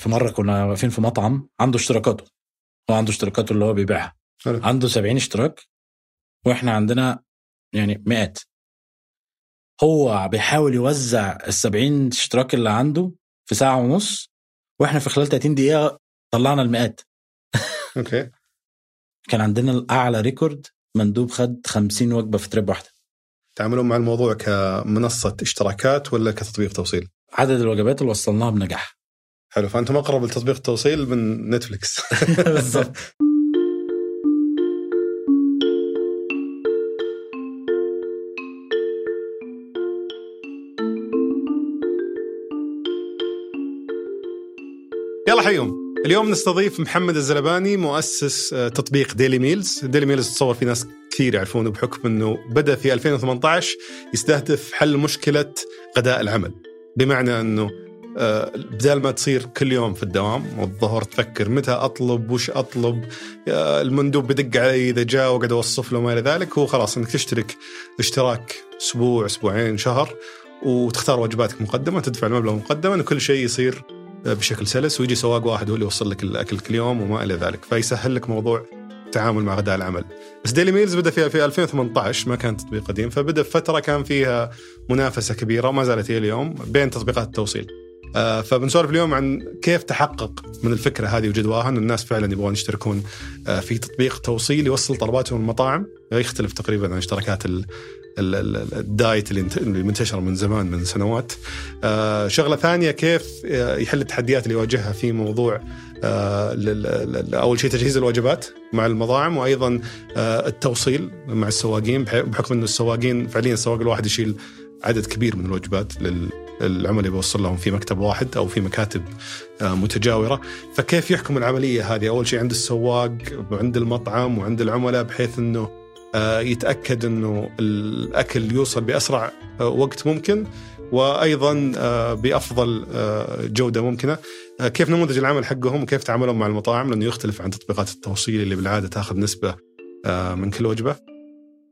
في مرة كنا واقفين في مطعم عنده اشتراكاته. هو عنده اشتراكاته اللي هو بيبيعها. حلو. عنده 70 اشتراك وإحنا عندنا يعني مئات. هو بيحاول يوزع ال 70 اشتراك اللي عنده في ساعة ونص وإحنا في خلال 30 دقيقة طلعنا المئات. okay. كان عندنا الأعلى record مندوب خد 50 وجبة في trip واحدة. تعاملون مع الموضوع كمنصة اشتراكات ولا كتطبيق توصيل؟ عدد الوجبات اللي وصلناها بنجاح. حلو. فأنتم أقرب لتطبيق التوصيل من Netflix بالظبط يلا حيهم اليوم نستضيف محمد الزلباني مؤسس آه، تطبيق Daily Meals Daily Meals تصور في ناس كثير يعرفونه بحكم إنه بدأ في 2018 يستهدف حل مشكلة غداء العمل. بمعنى إنه بدال ما تصير كل يوم في الدوام والظهر تفكر متى أطلب وش أطلب آه، المندوب بدق علي إذا جاء واقعد اوصف له وما إلى ذلك هو خلاص إنك تشترك اشتراك أسبوع أسبوعين شهر وتختار وجباتك مقدمة تدفع المبلغ مقدما وكل شيء يصير بشكل سلس ويجي سواق واحد هو اللي يوصل لك الأكل كل يوم وما إلى ذلك. فيسهل لك موضوع التعامل مع غداء العمل. بس ديلي ميلز بدأ فيها في 2018 ما كان تطبيق قديم فبدأ فترة كان فيها منافسة كبيرة وما زالت هي اليوم بين تطبيقات التوصيل. آه، فبنسولف اليوم عن كيف تحقق من الفكرة هذه وجدواها ان الناس فعلا يبغون يشتركون آه، في تطبيق توصيل يوصل طلباتهم المطاعم يختلف تقريبا عن اشتراكات ال- ال- ال- الدايت اللي منتشرة من زمان من سنوات. آه، شغلة ثانية كيف آه، يحل التحديات اللي يواجهها في موضوع آه، أول شيء تجهيز الوجبات مع المطاعم وأيضا آه، التوصيل مع السواقين بح- بحكم انه السواقين فعليا السواق الواحد يشيل عدد كبير من الوجبات للعملاء اللي بيوصل لهم في مكتب واحد أو في مكاتب آه، متجاورة. فكيف يحكم العملية هذه؟ أول شيء عند السواق وعند المطعم وعند العملاء بحيث إنه آه، يتأكد إنه الأكل يوصل بأسرع آه، وقت ممكن وأيضا بأفضل جودة ممكنة. كيف نموذج العمل حقهم وكيف تعاملهم مع المطاعم؟ لأنه يختلف عن تطبيقات التوصيل اللي بالعادة تاخذ نسبة من كل وجبة.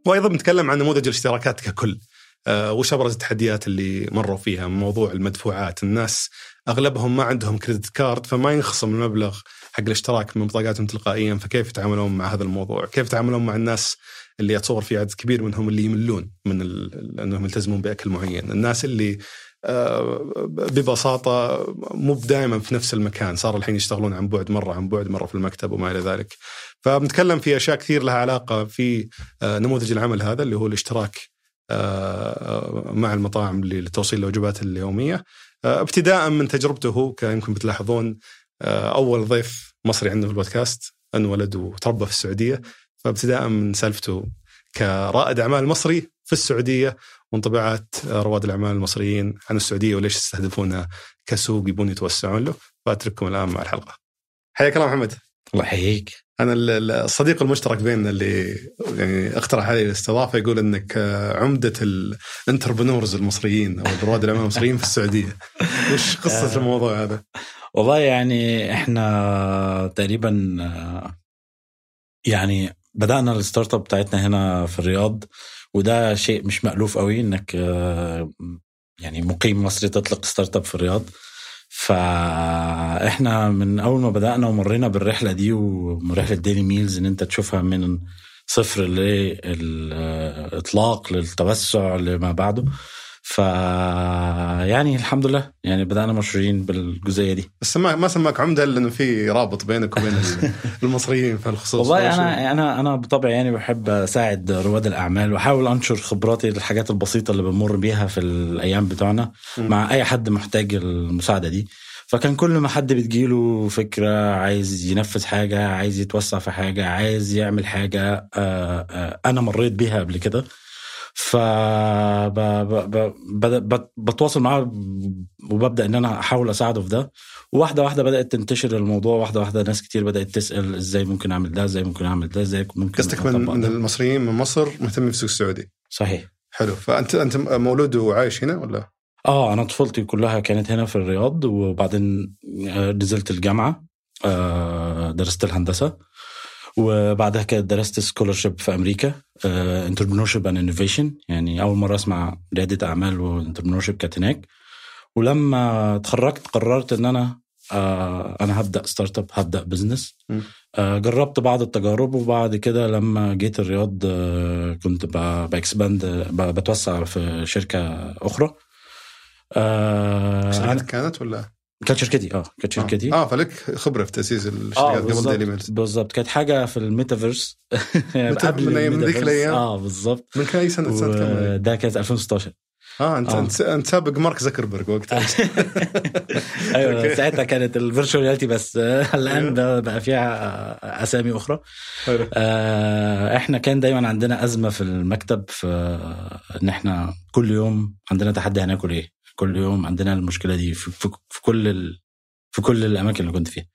وأيضا بنتكلم عن نموذج الاشتراكات ككل. وش ابرز التحديات اللي مروا فيها موضوع المدفوعات. الناس أغلبهم ما عندهم كريدت كارد فما ينخصم المبلغ حق الاشتراك من بطاقاتهم تلقائيا. فكيف يتعاملون مع هذا الموضوع؟ كيف يتعاملون مع الناس اللي أتصور في عدد كبير منهم اللي يملون من أنهم يلتزمون بأكل معين؟ الناس اللي آه، ببساطة مو دائما في نفس المكان. صار الحين يشتغلون عن بعد مرة عن بعد مرة في المكتب وما إلى ذلك. فبنتكلم في أشياء كثير لها علاقة في آه، نموذج العمل هذا اللي هو الاشتراك آه، مع المطاعم لتوصيل الوجبات اليومية آه، ابتداء من تجربته هو كان يمكن بتلاحظون آه، أول ضيف مصري عندنا في البودكاست انولد وتربى في السعودية فابتداء من سالفته كرائد أعمال مصري في السعودية وانطباعات آه، رواد الأعمال المصريين عن السعودية وليش يستهدفونها كسوق يبون يتوسعون له فأترككم الآن مع الحلقة. حياك الله محمد. الله يحييك أنا ال- ال- الصديق المشترك بيننا اللي يعني اقترح علي الاستضافة يقول إنك آه، عمدة ال entrepreneurs المصريين أو رواد الاعمال المصريين في السعودية. وش قصة الموضوع هذا؟ والله يعني إحنا تقريبا آه، يعني بدأنا ال startup بتاعتنا هنا في الرياض وده شيء مش مألوف قوي إنك آه، يعني مقيم مصري تطلق startup في الرياض فاحنا من اول ما بدأنا ومرينا بالرحلة دي ورحلة Daily Meals ان انت تشوفها من صفر للاطلاق للتوسع لما بعده ف يعني الحمد لله. يعني بدأنا مشهورين بالجزئية دي. بس ما ما سماك عمدة الا انه في رابط بينك وبين ال- المصريين في الخصوص. والله أنا أنا أنا بطبعي يعني بحب أساعد رواد الأعمال وأحاول أنشر خبراتي الحاجات البسيطة اللي بنمر بيها في الأيام بتوعنا. مع أي حد محتاج المساعدة دي. فكان كل ما حد بتجيله فكرة عايز ينفذ حاجة عايز يتوسع في حاجة عايز يعمل حاجة آه، آه، أنا مريت بيها قبل كده. ف بتواصل معاه وببدأ إن أنا أحاول أساعده في ده. واحدة واحدة بدأت تنتشر الموضوع واحدة واحدة ناس كتير بدأت تسأل إزاي ممكن أعمل ده إزاي ممكن أعمل ده إزاي ممكن قصدك من, من. المصريين من مصر مهتمين في السوق السعودي. صحيح. حلو. فأنت أنت مولود وعايش هنا ولا؟ آه أنا طفولتي كلها كانت هنا في الرياض وبعدين آه، نزلت الجامعة آه، درست الهندسة وبعدها كده درست scholarship في أمريكا. entrepreneurship and innovation يعني أول مرة أسمع رياده اعمال و entrepreneurship كانت هناك ولما اتخرجت قررت إن أنا آه أنا هبدأ startup هبدا business. آه جربت بعض التجارب وبعد كده لما جيت الرياض آه كنت ب expand بتوسع في شركة أخرى آه كانت ولا؟ كانت شركتي آه كانت شركتي آه, آه فلك خبرة في تأسيس الشركات آه قبل ديلي ميلز بالظبط. كانت حاجة في الميتافيرس. قبل من ذيك الأيام؟ آه بالظبط. من أي سنة؟ سنة كم ده كانت 2016 آه انت آه. انت سابق مارك زكربرج وقتها. أيوه ساعتها كانت ال virtual reality بس الآن بقى فيها أسامي أخرى. آه إحنا كان دايما عندنا أزمة في المكتب في إن إحنا كل يوم عندنا تحدي هناكل إيه. كل يوم عندنا المشكلة دي في, في, في كل ال... في كل الأماكن اللي كنت فيها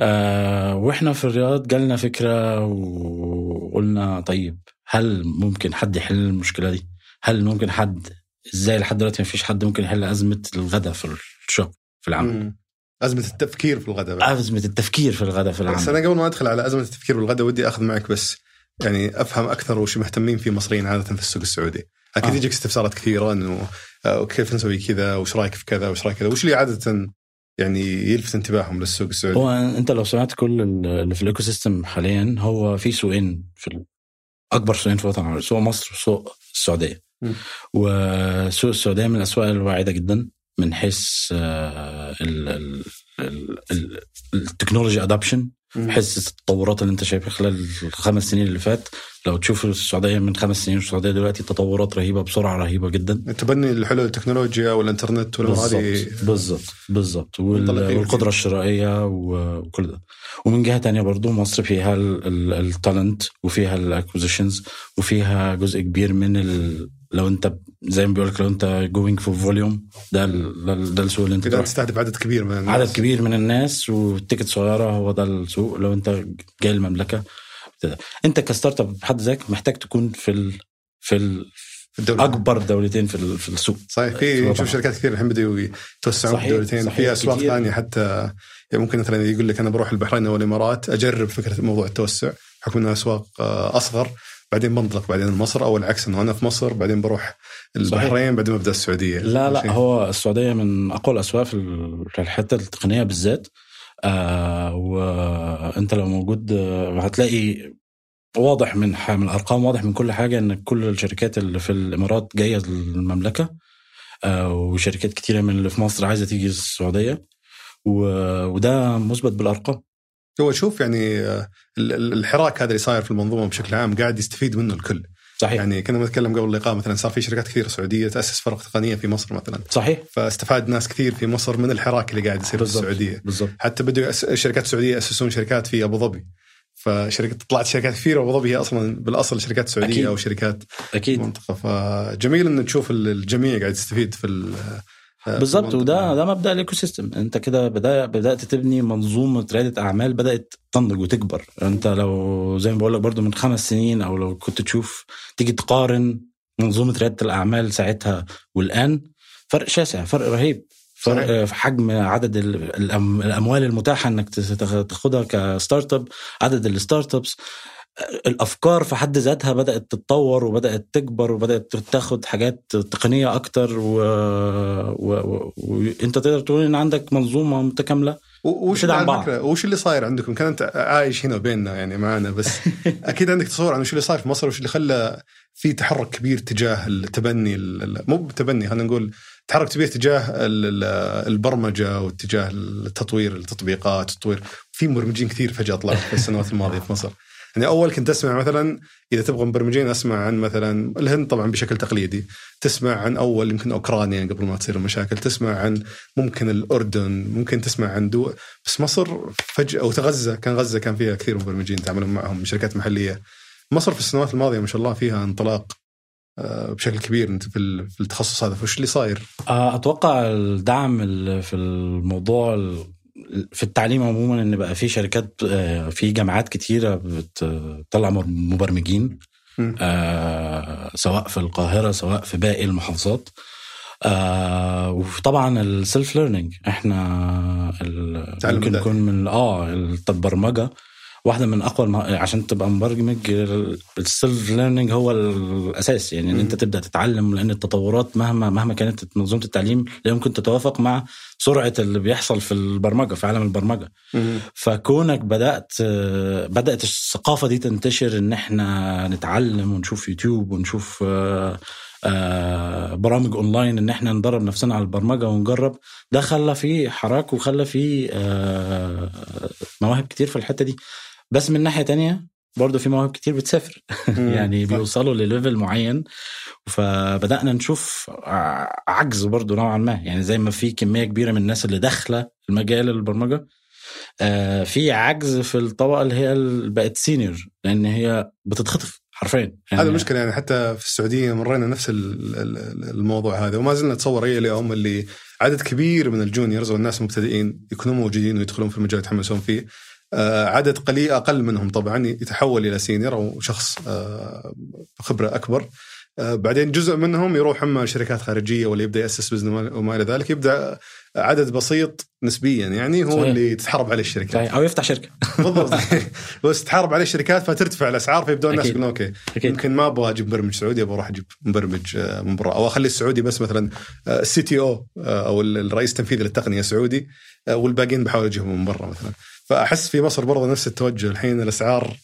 آه وإحنا في الرياض جالنا فكرة وقلنا طيب هل ممكن حد يحل المشكلة دي؟ هل ممكن حد إزاي لحد دلوقتي ما فيش حد ممكن يحل أزمة الغداء في الشغل في العمل؟ مم. أزمة التفكير في الغداء. أزمة التفكير في الغداء في العمل بس أنا قبل ما أدخل على أزمة التفكير في الغداء ودي أخذ معك بس يعني أفهم أكثر وش مهتمين فيه مصريين عادة في السوق السعودي. أكيد آه. يجيك استفسارات كثيرة إنه كيف نسوي كذا وش رأيك في كذا وش رأيك كذا وش اللي عادة يعني يلفت انتباههم للسوق السعودي هو أنت لو سمعت كل اللي في ال ecosystem حاليا هو في سوقين في أكبر سوقين في الوطن العربي سوق مصر وسوق السعودية م. وسوق السعودية من الأسواق الواعده جدا من حيث ال technology adoption حس التطورات اللي انت شايفها خلال الخمس سنين اللي فات لو تشوف السعودية من خمس سنين والسعوديه دلوقتي تطورات رهيبة بسرعة رهيبة جدا. تبني الحلول التكنولوجيا والإنترنت هذه بالضبط بالضبط والقدرة الشرائية وكل ده. ومن جهة تانية برضو مصر فيها ال talent وفيها ال acquisitions وفيها جزء كبير من ال لو انت زي ما بيقول لك لو انت going في volume ده ده السوق اللي انت تقدر تستهدف عدد كبير من الناس. عدد كبير من الناس وال ticket صغيرة هو ده السوق. لو انت جاي المملكة انت ك startup بحد ذاتك محتاج تكون في ال في ال الدولة. أكبر دولتين في في السوق. صحيح في نشوف شركات كثير الحين بدأوا يتوسعون في دولتين في أسواق ثانية حتى يعني ممكن مثلا يقول لك أنا بروح البحرين أو الامارات أجرب فكرة موضوع التوسع بحكم انها أسواق أصغر. بعدين بنطلق بعدين مصر أو العكس إنه أنا في مصر بعدين بروح البحرين بعدين ببدأ السعودية. لا لا هو السعودية من أقوى الأسواق في الحتة التقنية بالذات. آه وانت لو موجود آه، هتلاقي واضح من من الأرقام واضح من كل حاجة إن كل الشركات اللي في الإمارات جاية المملكه آه وشركات كتيرة من اللي في مصر عايزة تيجي السعودية. وده مثبت بالأرقام. هو شوف يعني آه، الحراك هذا اللي صاير في المنظومة بشكل عام قاعد يستفيد منه الكل. صحيح. يعني كنا بنتكلم قبل اللقاء مثلا صار في شركات كثيرة سعودية تأسس فرق تقنية في مصر مثلا. صحيح. فاستفاد ناس كثير في مصر من الحراك اللي قاعد يصير في السعودية. بالضبط. حتى بدوا الشركات السعوديه يأسسون شركات في أبو ظبي. فشركه طلعت شركات كثيرة أبو ظبي هي أصلا بالأصل شركات سعودية أكيد. أو شركات أكيد. منطقة. فجميل ان تشوف الجميع قاعد يستفيد في بالظبط وده ده مبدأ ال ecosystem أنت كده بدأ بدأت تبني منظومة ريادة أعمال بدأت تنضج وتكبر. أنت لو زي ما بقول لك برضو من خمس سنين أو لو كنت تشوف تيجي تقارن منظومة ريادة الأعمال ساعتها والآن فرق شاسع فرق رهيب. فرق في حجم عدد الأموال المتاحة إنك تاخدها ك startup عدد ال startups. الأفكار في حد ذاتها بدأت تتطور وبدأت تكبر وبدأت تاخد حاجات تقنية أكتر وانت و... و... تقدر تقول إن عندك منظومة متكاملة؟ وش على فكرة وش اللي صاير عندكم؟ كان انت عايش هنا بيننا يعني معنا بس أكيد عندك تصور عن وش اللي صاير في مصر وش اللي خلى في تحرك كبير تجاه التبني مو بالتبني خلينا نقول تحرك كبير تجاه البرمجة واتجاه التطوير التطبيقات التطوير. في مبرمجين كثير فجأة طلعوا في السنوات الماضية في مصر. يعني أول كنت أسمع مثلا إذا تبغى مبرمجين أسمع عن مثلا الهند طبعا بشكل تقليدي. تسمع عن أول يمكن أوكرانيا قبل ما تصير المشاكل. تسمع عن ممكن الأردن ممكن تسمع عن دول بس مصر فجأة أو غزة كان غزة كان فيها كثير مبرمجين تعاملون معهم شركات محلية. مصر في السنوات الماضية ما شاء الله فيها انطلاق آه، بشكل كبير أنت في التخصص هذا. فوش اللي صاير؟ آه، أتوقع الدعم في الموضوع في التعليم عموما إن بقى في شركات آه، في جامعات كتيرة بتطلع مبرمجين آه سواء في القاهرة سواء في باقي المحافظات. آه وطبعا ال self learning إحنا ممكن يكون من آه البرمجه واحدة من أقوى المه... عشان تبقى مبرمج ال self learning هو الأساس. يعني إن. أنت تبدأ تتعلم لأن التطورات مهما مهما كانت منظومه التعليم لا يمكن تتوافق مع سرعة اللي بيحصل في البرمجة في عالم البرمجة. فكونك بدأت بدأت الثقافة دي تنتشر إن إحنا نتعلم ونشوف يوتيوب ونشوف آه، آه، برامج أونلاين إن إحنا ندرب نفسنا على البرمجة ونجرب ده خلى فيه حراك وخلى فيه آه، مواهب كتير في الحتة دي. بس من ناحية تانية برضه في مواهب كتير بتسافر. يعني. بيوصلوا ل level معين فبدأنا نشوف عجز برضه نوعا ما. يعني زي ما في كمية كبيرة من الناس اللي داخلة المجال البرمجة آه، في عجز في الطبقة اللي هي بقت senior لأن هي بتتخطف حرفيا. يعني هذا المشكلة يعني حتى في السعودية مرينا نفس ال- ال- الموضوع هذا وما زلنا نتصور إلى اليوم اللي عدد كبير من ال juniors والناس المبتدئين يكونوا موجودين ويدخلون في المجال يتحمسون فيه. عدد قليل أقل منهم طبعا يتحول إلى senior أو شخص آه، خبرة أكبر. آه، بعدين جزء منهم يروح أما شركات خارجية ولا يبدأ يأسس business وما إلى ذلك يبدأ عدد بسيط نسبيا يعني هو صحيح. اللي تتحارب عليه الشركات. صحيح. أو يفتح شركة. بالضبط. بس تحارب عليه الشركات فترتفع الأسعار فيبدون الناس. يقولون okay يمكن ما أبغى أجيب مبرمج سعودي أبغى أروح أجيب مبرمج آه، من برا. أو أخلي السعودي بس مثلا ال CTO أو ال- الرئيس التنفيذي للتقنية سعودي آه، والباقيين بحاول أجيبهم من برا مثلا. فأحس في مصر برضه نفس التوجه الحين الأسعار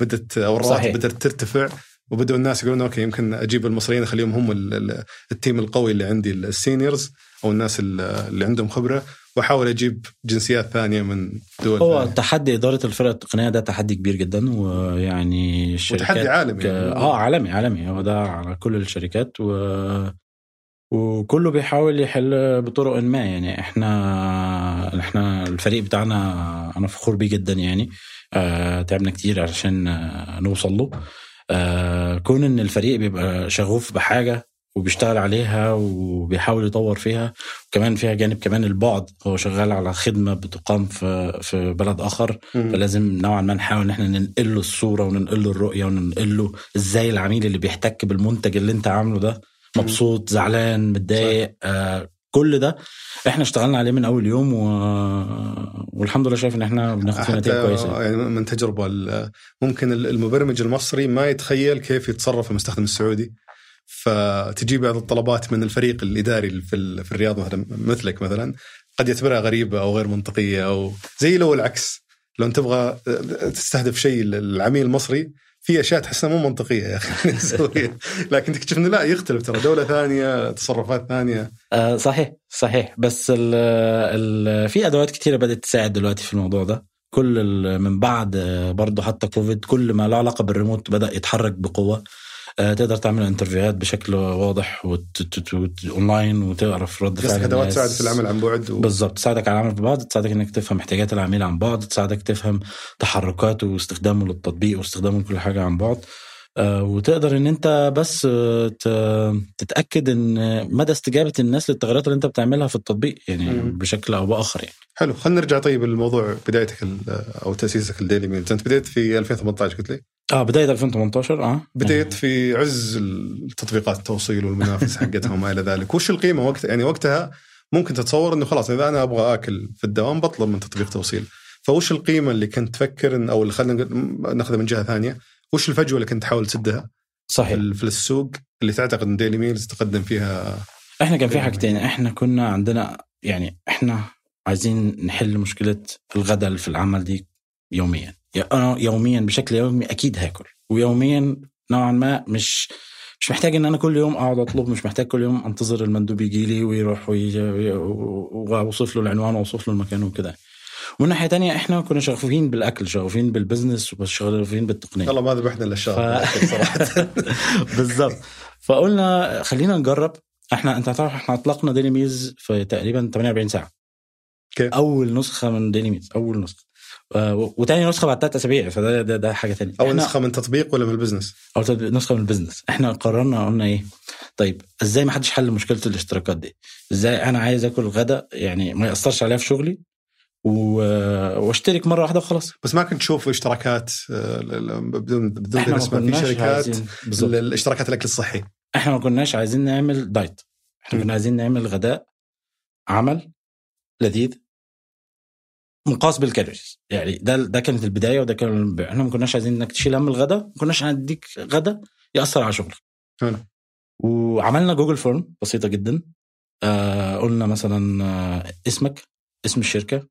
بدت أو الرواتب. بدات ترتفع وبدأوا الناس يقولون okay يمكن أجيب المصريين أخليهم هم ال- ال- team القوي اللي عندي ال seniors أو الناس ال- اللي عندهم خبرة وأحاول أجيب جنسيات ثانية من دول هو ثانية. تحدي إدارة الفرق التقنية ده تحدي كبير جدا ويعني الشركات وتحدي عالمي آه عالمي عالمي هو ده على كل الشركات و وكله بيحاول يحل بطرق ما يعني إحنا إحنا الفريق بتاعنا أنا فخور بيه جدا يعني. آه تعبنا كتير علشان آه نوصل له. آه كون إن الفريق بيبقى شغوف بحاجة وبيشتغل عليها وبيحاول يطور فيها وكمان فيها جانب كمان البعد. هو شغال على خدمة بتقام في في بلد آخر مم. فلازم نوعا ما نحاول إن إحنا ننقل له الصورة وننقل له الرؤية وننقل له إزاي العميل اللي بيحتك بالمنتج اللي أنت عامله ده مبسوط زعلان متضايق آه كل ده إحنا اشتغلنا عليه من أول يوم و... والحمد لله شايف إن إحنا بناخد فيه نتائج كويسة. يعني من تجربة ممكن المبرمج المصري ما يتخيل كيف يتصرف المستخدم السعودي. فتجي بعض الطلبات من الفريق الإداري في في الرياض مثلا مثلك مثلا قد يعتبرها غريبة أو غير منطقية أو زي لو العكس. لو أنت تبغى تستهدف شيء العميل المصري في أشياء تحسها مو منطقية يا أخي نسويها. لكن تكتشف إنه لا يختلف ترى. دولة ثانية تصرفات ثانية. آه صحيح صحيح. بس ال ال في أدوات كتيرة بدأت تساعد دلوقتي في الموضوع ده. كل من بعد آه، برضه حتى كوفيد كل ما له علاقة بالريموت بدأ يتحرك بقوة. تقدر تعمل interview ات بشكل واضح اونلاين وتعرف رد فعل أدوات الناس. تساعد في العمل عن بعد و... بالظبط تساعدك على العمل عن بعد تساعدك إنك تفهم احتياجات العميل عن بعد تساعدك تفهم تحركاته واستخدامه للتطبيق واستخدامه لكل حاجة عن بعد آه، وتقدر إن أنت بس آه، تتأكد إن مدى استجابة الناس للتغيرات اللي أنت بتعملها في التطبيق يعني مم. بشكل أو بآخر يعني. حلو. خلينا نرجع طيب للموضوع بدايتك أو تأسيسك لديلي ميلز أنت بديت في 2018 قلت لي؟ آه بداية 2018 آه. بديت في عز التطبيقات التوصيل والمنافس حقتها وما إلى ذلك. وش القيمة وقت يعني وقتها ممكن تتصور إنه خلاص إذا أنا أبغى آكل في الدوام بطلب من تطبيق توصيل. فوش القيمة اللي كنت تفكر إن أو اللي خلينا ناخذها من جهة ثانية؟ وش الفجوة اللي كنت تحاول تسدها؟ صحيح. في السوق اللي تعتقد إن ديلي ميلز تقدم فيها إحنا كان في أيوة. حاجتين. إحنا كنا عندنا يعني إحنا عايزين نحل مشكلة الغداء في العمل دي يوميا. يا- أنا يوميا بشكل يومي أكيد هاكل ويوميا نوعا ما مش مش محتاج إن أنا كل يوم أقعد أطلب مش محتاج كل يوم أنتظر المندوب يجي لي ويروح ويجي وأوصف له العنوان وأوصف له المكان وكده. ومن ناحية تانية إحنا كنا شغوفين بالأكل شغوفين بالبزنس وشغوفين بالتقنية. والله ما ذبحنا الا الشهر ف- صراحة. بالظبط فقلنا خلينا نجرب. إحنا أنت هتعرف إحنا أطلقنا ديلي ميلز في تقريبا 48 ساعة. كيف؟ أول نسخة من ديلي ميلز أول نسخة. وتاني نسخة بعد ثلاث أسابيع فده ده, ده حاجة تانية. أول نسخة من تطبيق ولا من ال business؟ أو تد- نسخة من ال business. إحنا قررنا قلنا إيه؟ طيب إزاي ما حدش حل مشكلة الاشتراكات دي؟ إزاي أنا عايز آكل غدا؟ يعني ما يأثرش عليها في شغلي. واشترك مرة واحدة وخلاص. بس ما كنت تشوف اشتراكات آه، بدون بدون إحنا ما اسمها في شركات الاشتراكات الأكل الصحي. إحنا ما كناش عايزين نعمل دايت. إحنا. كنا عايزين نعمل غداء عمل لذيذ مقاس بال calories. يعني ده ده كانت البداية وده كان إحنا ما كناش عايزين إنك تشيل هم الغداء ما كناش هنديك غدا يأثر على شغلك. وعملنا جوجل form بسيطة جدا. آه قلنا مثلا آه اسمك اسم الشركة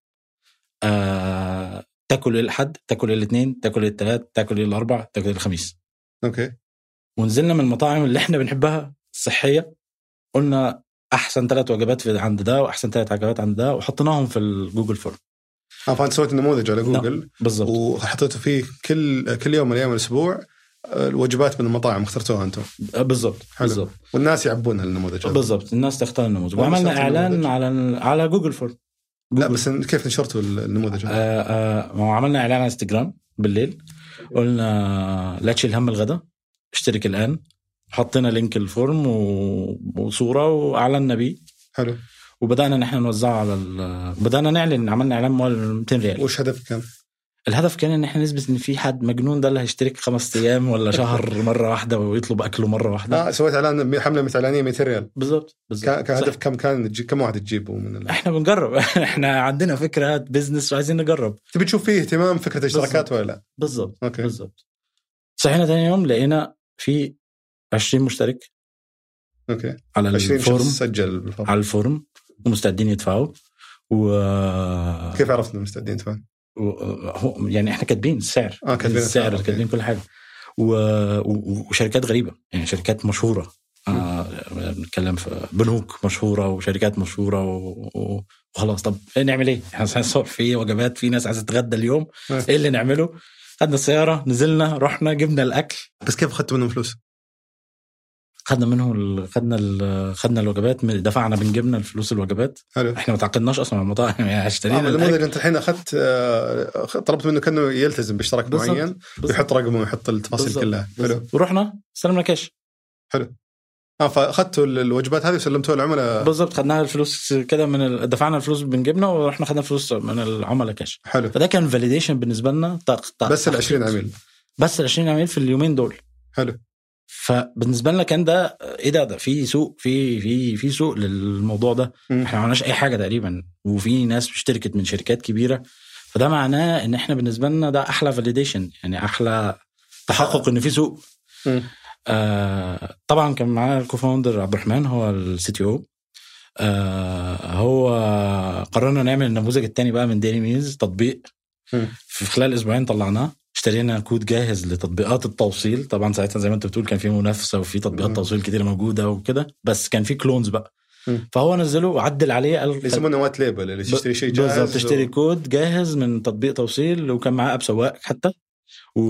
آه تاكل الأحد تاكل الاثنين تاكل الثلاث تاكل الأربع تاكل الخميس. Okay. ونزلنا من المطاعم اللي إحنا بنحبها الصحية قلنا أحسن ثلاث وجبات في عند ده وأحسن ثلاث وجبات عند ده وحطيناهم في الجوجل form. آه فأنت سويت نموذج على جوجل. بالضبط. وحطيته فيه كل كل يوم من أيام الأسبوع آه، الوجبات من المطاعم اخترتوها أنتم. بالضبط حلو. بالضبط. والناس يعبون النموذج بالضبط الناس تختار النموذج. وعملنا إعلان. على على جوجل form. لا. بس كيف نشرتوا النموذج؟ آه آه عملنا إعلان على إنستغرام بالليل قلنا لا تشيل هم الغداء اشترك الآن حطينا link ال form. وصورة واعلنا بيه حلو وبدأنا نحن نوزعه على ال... بدأنا نعلن عملنا إعلان مول 200 ريال وش هدفك كان؟ الهدف كان إن إحنا نثبت إن في حد مجنون ده اللي هيشترك خمس أيام ولا شهر مرة واحدة ويطلب أكله مرة واحدة. آه سويت إعلان حملة اعلانيه 200 ريال. بالظبط بالظبط كان. هدف كم كان كم واحد تجيبه من ال... إحنا بنجرب. إحنا عندنا فكرة business وعايزين نجرب. تبي تشوف فيه اهتمام فكرة الاشتراكات ولا لا؟ بالظبط أوكي. بالظبط صحينا تاني يوم لقينا في 20 مشترك okay. على 20 ال form. سجل بال form. على ال form ومستعدين يدفعوا. و... كيف عرفت انهم مستعدين تفهم؟ و... هو يعني إحنا كاتبين السعر آه كاتبين السعر. كاتبين كل حاجة و... و... وشركات غريبة يعني شركات مشهورة آه بنتكلم في بنوك مشهورة وشركات مشهورة و... و... وخلاص طب إيه نعمل إيه؟ إحنا هنصور في وجبات في ناس عايزة تتغدى اليوم آه. إيه اللي نعمله؟ خدنا السيارة نزلنا رحنا جبنا الأكل بس كيف اخذتوا منهم فلوس؟ خدنا منه ال... خدنا ال... خدنا الوجبات من... دفعنا من جبنا الفلوس الوجبات. حلو. إحنا ما تعاقدناش أصلا مع المطاعم يعني آه اشترينا النموذج. انت الحين أخذت آه، طلبت منه كأنه يلتزم باشتراك بالضبط. معين ويحط رقمه ويحط التفاصيل بالضبط. كلها. حلو. بالضبط. ورحنا استلمنا كاش. آه فأخذتوا ال- الوجبات هذه وسلمتوها للعملاء بالظبط خدناها الفلوس كده من ال... دفعنا الفلوس من ورحنا خدنا فلوس من العملاء كاش. حلو. فده كان validation بالنسبة لنا تق... تق... بس ال 20 عميل. بس ال 20 عميل في اليومين دول. حلو. فبالنسبة لنا كان ده إيه ده؟ ده في سوق في في في سوق للموضوع ده. مم. إحنا ما عملناش أي حاجة تقريبا وفي ناس اشتركت من شركات كبيرة. فده معناه إن إحنا بالنسبة لنا ده أحلى validation يعني أحلى تحقق إن في سوق. آه طبعا كان معاه ال co-founder عبد الرحمن هو ال CTO آه هو قررنا نعمل النموذج الثاني بقى من ديلي ميلز تطبيق. مم. في خلال أسبوعين طلعناه. اشترينا كود جاهز لتطبيقات التوصيل. طبعا ساعتها زي ما أنت بتقول كان في منافسة وفي تطبيقات. توصيل كتير موجودة وكده بس كان في clones بقى. فهو نزله وعدل عليه قال يسمونه white label اللي تشتري شيء جاهز بالظبط تشتري و- كود جاهز من تطبيق توصيل وكان معاه app سواق حتى. و...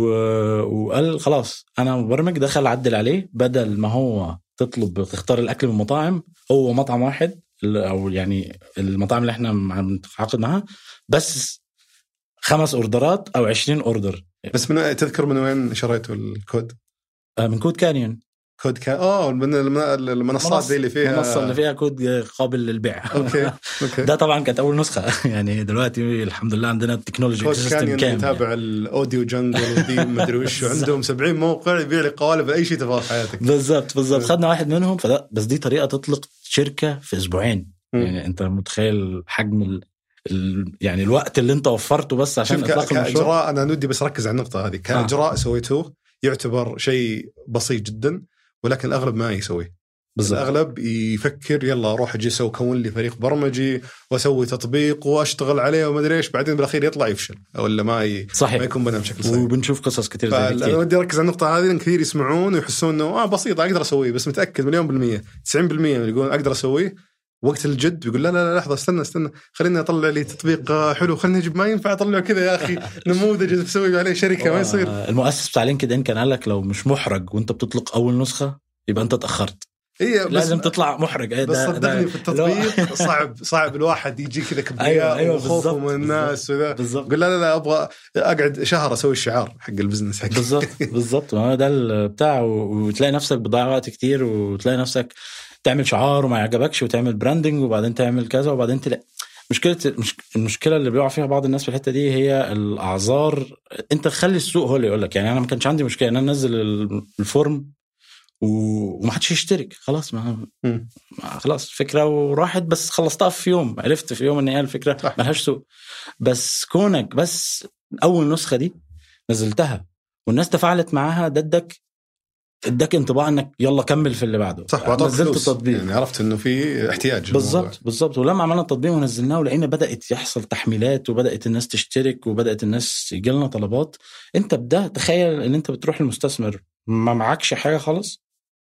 وقال خلاص أنا مبرمج دخل عدل عليه. بدل ما هو تطلب تختار الأكل من مطاعم هو مطعم واحد أو يعني المطاعم اللي إحنا بنتعاقد معاها بس خمس أوردرات أو 20 order. بس من تذكر من وين شريتوا الكود؟ آه، من كود كانيون. كود كان آه من الم- المنصات دي اللي فيها المنصة اللي فيها كود قابل للبيع. okay okay. ده طبعا كانت أول نسخة. يعني دلوقتي الحمد لله عندنا ال technology code كامل. يتابع ال audio jungle ودي مدري وش عندهم 70 موقع يبيع لك قوالب اي شيء تبغاه في حياتك. بالظبط م. خدنا واحد منهم فده بس دي طريقة تطلق شركة في أسبوعين. يعني أنت متخيل حجم ال... يعني الوقت اللي انت وفرته بس عشان إطلاق المشروع؟ كإجراء أنا ودي بس ركز على النقطة هذه. كإجراء سويتوه يعتبر شيء بسيط جدا ولكن الأغلب ما يسويه. بالظبط الأغلب يفكر يلا أروح أجي أسوي كون لي فريق برمجي وأسوي تطبيق وأشتغل عليه وما أدري إيش بعدين بالأخير يطلع يفشل ولا ما ي... ما صحيح يكون بنى بشكل صحيح. وبنشوف قصص كتير زي كتير ودي أركز على النقطة هذه لأن كثير يسمعون ويحسون إنه آه بسيط أقدر أسويه بس متأكد مليون بالمية 90% من اللي يقولون أقدر أسويه وقت الجد بيقول لا لا لا لحظة استنى استنى خليني أطلع لي تطبيق آه، حلو خليني أجيب ما ينفع أطلعه كذا يا أخي نموذج تسوي عليه شركة ما يصير. آه، المؤسس بتاع لينكد إن كان قال لك لو مش محرج وأنت بتطلق أول نسخة يبقى أنت اتأخرت. هي بس لازم تطلع محرج. إيه بس صدقني في التطبيق صعب صعب الواحد يجي كذا كبرياء أيوة، أيوة، وخوفه من الناس وذا. يقول لا لا لا أبغى أقعد شهر أسوي الشعار حق ال business حقي. بالظبط بالظبط ما هو ده البتاع وتلاقي نفسك بتضيع وقت كتير وتلاقي نفسك تعمل شعار وما يعجبكش وتعمل branding وبعدين تعمل كذا وبعدين تلاقي مشكله المش- المشكلة اللي بيقع فيها بعض الناس في الحتة دي هي الأعذار. أنت خلي السوق هو اللي يقول لك. يعني أنا ما كانش عندي مشكلة إن أنا أنزل ال- الفورم و- ومحدش يشترك. خلاص ما. ما- خلاص فكرة وراحت. بس خلصتها في يوم. عرفت في يوم إن هي الفكرة. ملهاش سوق. بس كونك بس أول نسخة دي نزلتها والناس تفاعلت معاها ده اداك انطباع انك يلا كمل في اللي بعده. صح نزلت التطبيق. يعني عرفت إنه في احتياج. بالظبط بالظبط ولما عملنا التطبيق ونزلناه ولقينا بدأت يحصل تحميلات وبدأت الناس تشترك وبدأت الناس يجي لنا طلبات انت بده تخيل إن انت بتروح للمستثمر ما معكش حاجة خالص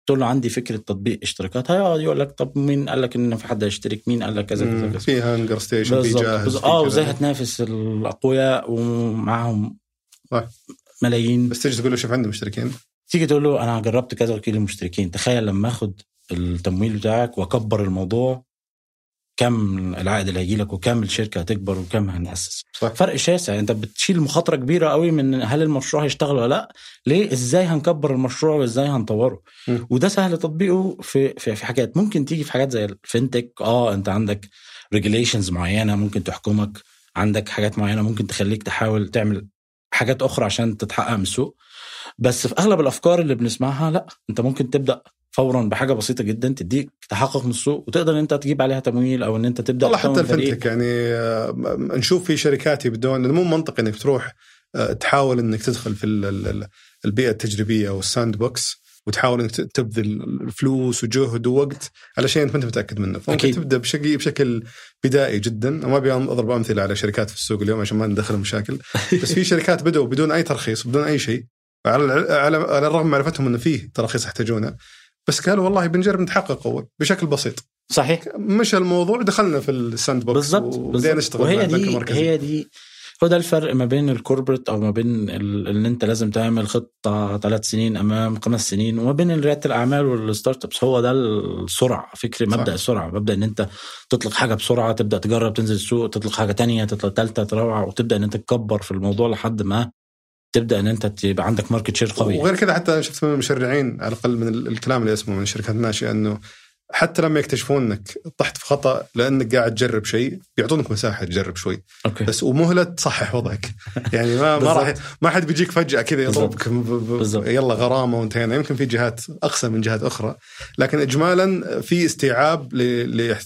تقول له عندي فكرة تطبيق اشتراكات هيقعد يقول لك طب مين؟ قال لك إن في حد هيشترك مين؟ قال لك كذا كذا. كذا. في هانجر ستيشن في جاهز آه. وازاي هتنافس الأقوياء ومعاهم صح. ملايين. بس تيجي تقول له شوف عندي مشتركين. تيجي تقول له أنا جربت كذا وكيل المشتركين تخيل لما آخد التمويل بتاعك وأكبر الموضوع كم العائد اللي هيجي لك وكم الشركة هتكبر وكم هنأسس. صح. فرق شاسع أنت بتشيل مخاطرة كبيرة قوي من هل المشروع هيشتغل ولا لأ ليه؟ إزاي هنكبر المشروع وإزاي هنطوره؟ م. وده سهل تطبيقه في في في حاجات. ممكن تيجي في حاجات زي الفinTech آه أنت عندك ريجوليشنز معينة ممكن تحكمك عندك حاجات معينة ممكن تخليك تحاول تعمل حاجات أخرى عشان تتحقق من السوق. بس في أغلب الأفكار اللي بنسمعها لأ أنت ممكن تبدأ فورا بحاجة بسيطة جدا تديك تحقق من السوق وتقدر إن أنت تجيب عليها تمويل أو إن أنت تبدأ والله حتى. الفنتك يعني آه، نشوف في شركات يبدون مو منطقي إنك تروح آه، تحاول إنك تدخل في ال- ال- ال- البيئة التجريبية أو ال sandbox وتحاول إنك تبذل الفلوس وجهد ووقت على شيء أنت ما أنت متأكد منه فممكن أكيد. تبدأ بشكل بشكل بدائي جدا ما أبي أضرب أمثلة على شركات في السوق اليوم عشان ما ندخل مشاكل بس في شركات بدأوا بدون أي ترخيص بدون أي شيء على على على الرغم من معرفتهم إنه فيه تراخيص يحتاجونها بس قالوا والله بنجرب نتحقق اول بشكل بسيط. صحيح. مشى الموضوع دخلنا في ال sandbox بالضبط وبدينا نشتغل وهي دي هي دي. هو ده الفرق ما بين ال corporate أو ما بين ان أنت لازم تعمل خطة ثلاث سنين أمام خمس سنين وما بين ريادة الأعمال وال startups هو ده السرعة فكري صح. مبدأ السرعة. مبدأ إن أنت تطلق حاجة بسرعة تبدأ تجرب تنزل السوق تطلق حاجة تانية تطلق ثالثه تروع وتبدأ إن أنت تكبر في الموضوع لحد ما تبدأ إن أنت تبقى عندك market share قوي. وغير كذا حتى شفت من المشرعين على الأقل من ال- الكلام اللي اسمه من الشركات الناشئه إنه حتى لما يكتشفون إنك طحت في خطأ لأنك قاعد تجرب شيء بيعطونك مساحة تجرب شوي. أوكي. بس ومهله تصحح وضعك. يعني ما ما راح ما حد بيجيك فجأة كذا يضربك. يلا غرامة وانتهينا. يمكن في جهات اقسى من جهات أخرى. لكن اجمالا في استيعاب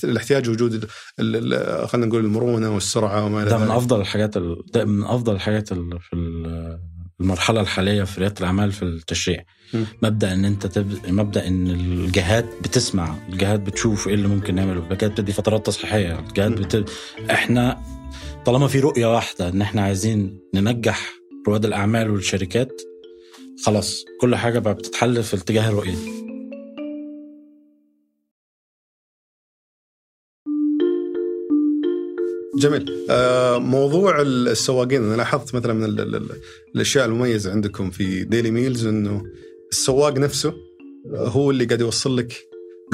لاحتياج وجود خلينا نقول المرونة والسرعة وما إلى ده من ذلك. أفضل الحاجات ال... من أفضل الحاجات ال... في ال- المرحلة الحالية في رياده الأعمال في التشريع. م. مبدأ إن أنت تب... مبدأ إن الجهات بتسمع الجهات بتشوف إيه اللي ممكن نعمله الجهات بتدي فترات تصحيحية الجهات بت... إحنا طالما في رؤية واحدة إن إحنا عايزين ننجح رواد الأعمال والشركات خلاص كل حاجة بقى بتتحل في اتجاه الرؤية. دي جميل. آه، موضوع السواقين أنا لاحظت مثلا من ال- ال- ال- الأشياء المميزة عندكم في ديلي ميلز إنه السواق نفسه هو اللي قاعد يوصل لك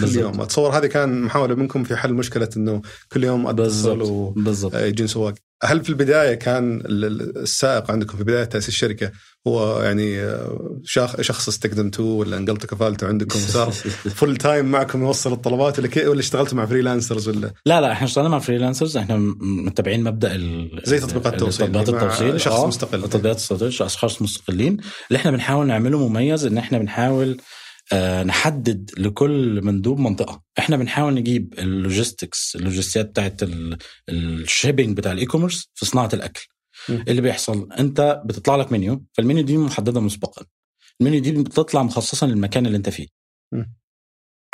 كل. يوم. أتصور هذه كان محاولة منكم في حل مشكلة إنه كل يوم اتصل بالضبط. بالضبط ويجين سواق. هل في البداية كان ال- ال- السائق عندكم في بداية تأسيس الشركة هو يعني آه، شخ- شخص استخدمتوه ولا انقلتوا كفالته عندكم وصار full time معكم يوصل الطلبات ولا ولا اشتغلتوا مع freelancers ولا؟ لا لا إحنا اشتغلنا مع فريلانسرز إحنا م- متابعين مبدأ ال زي تطبيقات التوصيل، تطبيقات مع التوصيل. شخص آه، مستقل. تطبيقات التوصيل اشخاص مستقلين. اللي إحنا بنحاول نعمله مميز إن إحنا بنحاول آه نحدد لكل مندوب منطقة. إحنا بنحاول نجيب ال logistics اللوجستيات بتاعت ال- ال shipping بتاع ال e-commerce في صناعة الأكل. م. اللي بيحصل أنت بتطلع لك menu فال menu دي محددة مسبقا. المنيو دي بتطلع مخصصا للمكان اللي أنت فيه. م.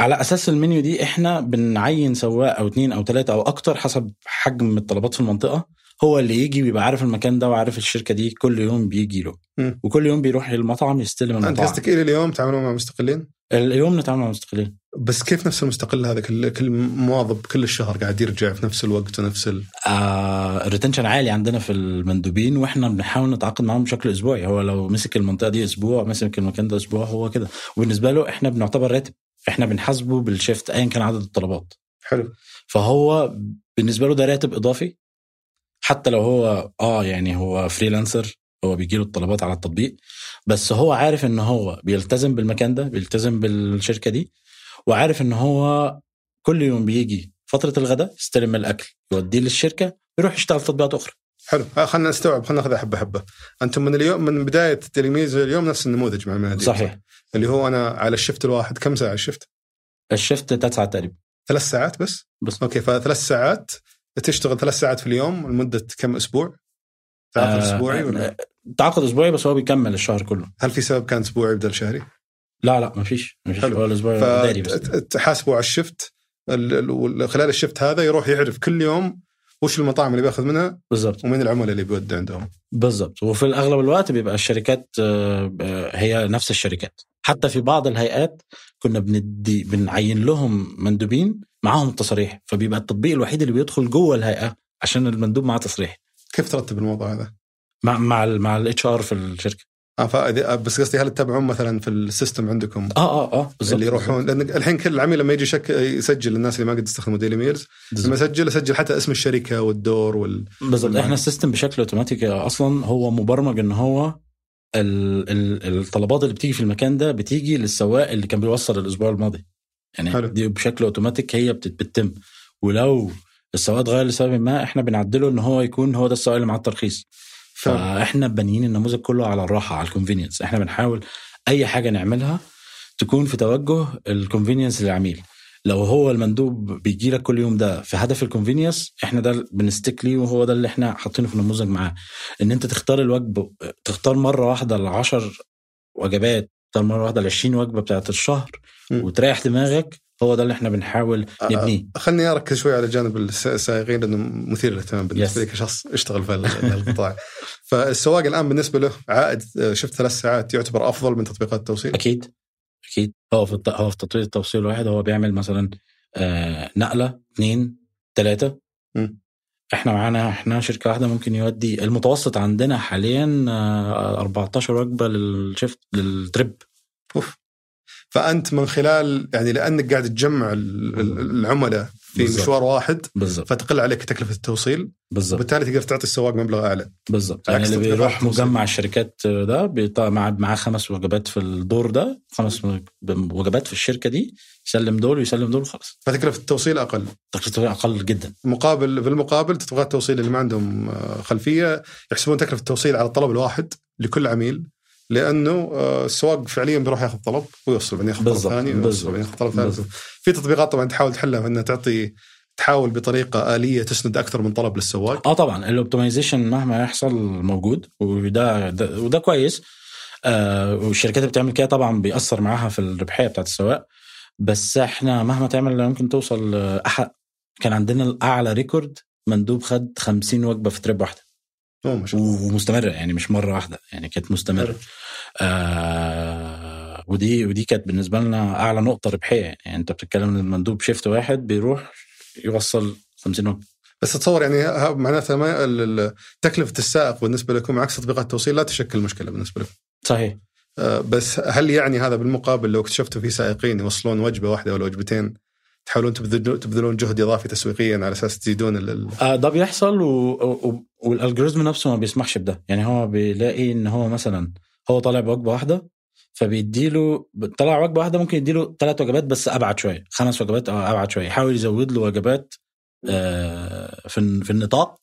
على أساس المنيو دي إحنا بنعين سواق أو اتنين أو تلاتة أو أكتر حسب حجم الطلبات في المنطقة. هو اللي يجي بيبقى عارف المكان ده وعارف الشركة دي كل يوم بيجي له. وكل يوم بيروح للمطعم يستلم أنت المطعم قصدك إلى اليوم تعاملون مع مستقلين؟ اليوم نتعامل مع مستقلين. بس كيف نفس المستقل هذا؟ كل كل موظف كل الشهر قاعد يرجع في نفس الوقت ونفس ال... آه ال retention عالي عندنا في المندوبين وإحنا بنحاول نتعاقد معاهم بشكل أسبوعي. هو لو مسك المنطقة دي أسبوع مسك المكان ده أسبوع هو كده. وبالنسبة له إحنا بنعتبر راتب. إحنا بنحاسبه بال shift ايا كان عدد الطلبات. حلو. فهو بالنسبة له ده راتب إضافي. حتى لو هو آه يعني هو فريلانسر هو بيجي له الطلبات على التطبيق بس هو عارف إن هو بيلتزم بالمكان ده بيلتزم بالشركة دي وعارف إن هو كل يوم بيجي فترة الغداء يستلم الأكل يوديه للشركة يروح يشتغل تطبيقات أخرى. حلو. آه، خلينا نستوعب خلينا ناخذها حبة حبة. أنتم من اليوم من بداية تلميذ اليوم نفس النموذج مع المناديب صحيح. اللي هو أنا على ال shift الواحد كم ساعة ال shift؟ ال shift ثلاث ساعات تقريبا. ثلاث ساعات بس؟ بس. أوكي فثلاث ساعات تشتغل ثلاث ساعات في اليوم لمدة كم أسبوع؟ تعاقد آه، أسبوعي ولا؟ تعاقد أسبوعي بس هو بيكمل الشهر كله. هل في سبب كان أسبوعي بدل شهري؟ لا لا ما فيش ما فيش. الأسبوع فتحاسبه على ال shift ال- ال- خلال ال shift هذا يروح يعرف كل يوم وش المطاعم اللي بياخذ منها بالضبط. ومين العملاء اللي بيودي عندهم. بالضبط. وفي الأغلب الوقت بيبقى الشركات آه، آه، هي نفس الشركات. حتى في بعض الهيئات كنا بندي بنعين لهم مندوبين معاهم التصاريح فبيبقى التطبيق الوحيد اللي بيدخل جوه الهيئة عشان المندوب معاه تصريح. كيف ترتب الموضوع هذا؟ مع مع ال مع ال HR في الشركة. آه فإذا- بس قصدي هل تتابعون مثلا في السيستم عندكم؟ آه آه آه بالظبط اللي يروحون لأن الحين كل العميل لما يجي يسجل الناس اللي ما قد استخدموا ديلي ميلز لما يسجل يسجل حتى اسم الشركة والدور وال بالظبط. إحنا ال system بشكل اوتوماتيكي أصلا هو مبرمج إن هو ال ال الطلبات اللي بتيجي في المكان ده بتيجي للسواق اللي كان بيوصل الأسبوع الماضي. يعني حلو. دي بشكل أوتوماتيك هي بتت- بتتم. ولو السواق اتغير لسبب ما إحنا بنعدله إن هو يكون هو ده السواق اللي معاه الترخيص. فإحنا بانيين النموذج كله على الراحة على ال convenience إحنا بنحاول أي حاجة نعملها تكون في توجه ال convenience للعميل. لو هو المندوب بيجي لك كل يوم ده في هدف ال convenience إحنا ده بن stick ليه وهو ده اللي إحنا حاطينه في النموذج معاه. إن أنت تختار الوجبه تختار مرة واحدة ل 10 وجبات تختار مرة واحدة ل 20 وجبة بتاعت الشهر م. وتريح دماغك هو ده اللي إحنا بنحاول آه، نبنيه خلني أركز شوي على جانب الس- السائقين لأنه مثير للاهتمام بالنسبة. لي كشخص اشتغل في ال- القطاع فالسواق الآن بالنسبة له عائد آه، شفت ثلاث ساعات يعتبر أفضل من تطبيقات التوصيل أكيد أكيد هو في الت- هو في تطوير التوصيل الواحد هو بيعمل مثلا آه، نقلة اثنين ثلاثة. إحنا معانا إحنا شركة واحدة ممكن يودي المتوسط عندنا حاليا آه، 14 وجبة للشيفت للتريب. أوف. فأنت من خلال يعني لأنك قاعد تجمع ال- ال- العملاء في بالضبط. مشوار واحد بالظبط فتقل عليك تكلفة التوصيل بالظبط وبالتالي تقدر تعطي السواق مبلغ أعلى. بالظبط يعني اللي بيروح التوصيل. مجمع الشركات ده بيطلع مع معاه خمس وجبات في الدور ده خمس وجبات في الشركة دي يسلم دول ويسلم دول خلاص فتكلفة التوصيل أقل. تكلفته أقل جدا. مقابل في المقابل تطبيقات التوصيل اللي ما عندهم آه، خلفية يحسبون تكلفة التوصيل على الطلب الواحد لكل عميل لأنه آه، السواق فعليا بيروح ياخذ طلب ويوصل بعدين ياخذ طلب ثاني ويوصل بعدين ياخذ طلب ثالث. في تطبيقات طبعا تحاول تحلها انها تعطي تحاول بطريقة آلية تسند أكثر من طلب للسواق. آه طبعا الاوبتمايزيشن مهما يحصل موجود وده ده وده كويس. آه والشركات اللي بتعمل كده طبعا بيأثر معاها في الربحية بتاعت السواق. بس إحنا مهما تعمل ممكن توصل آه، أح كان عندنا الأعلى record مندوب خد 50 وجبة في trip واحدة. ما شاء الله. ومستمرة يعني مش مرة واحدة يعني كانت مستمرة. آه ودي ودي كانت بالنسبة لنا أعلى نقطة ربحية يعني أنت بتتكلم إن المندوب shift واحد بيروح يوصل 50 وجبه بس اتصور يعني ها- معناته ما تكلفة السائق بالنسبة لكم عكس تطبيقات التوصيل لا تشكل مشكلة بالنسبة لكم. صحيح. آه، بس هل يعني هذا بالمقابل لو اكتشفتوا في سائقين يوصلون وجبة واحدة ولا وجبتين تحاولون تبذلون جهد إضافي تسويقيا على أساس تزيدون ال- ال- آه ده بيحصل و... و... والالجوريزم نفسه ما بيسمحش بده. يعني هو بيلاقي إن هو مثلا هو طالع بوجبة واحدة فبيديله طلع وجبة واحدة ممكن يديله ثلاث وجبات بس أبعد شوية خمس وجبات أو أبعد شوية يحاول يزود له وجبات آه في في النطاق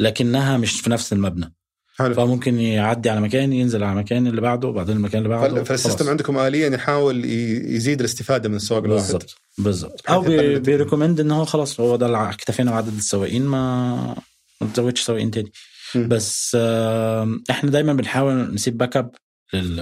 لكنها مش في نفس المبنى. حلو. فممكن يعدي على مكان ينزل على مكان اللي بعده وبعدين المكان اللي بعده فال- فال system. عندكم اليا يحاول يزيد الاستفادة من السواق الواحد. بالظبط بالظبط أو بي بي recommend ان هو خلاص هو ده اكتفينا بعدد السواقين ما ما تزودش سواقين تاني. مم. بس إحنا دايما بنحاول نسيب backup لل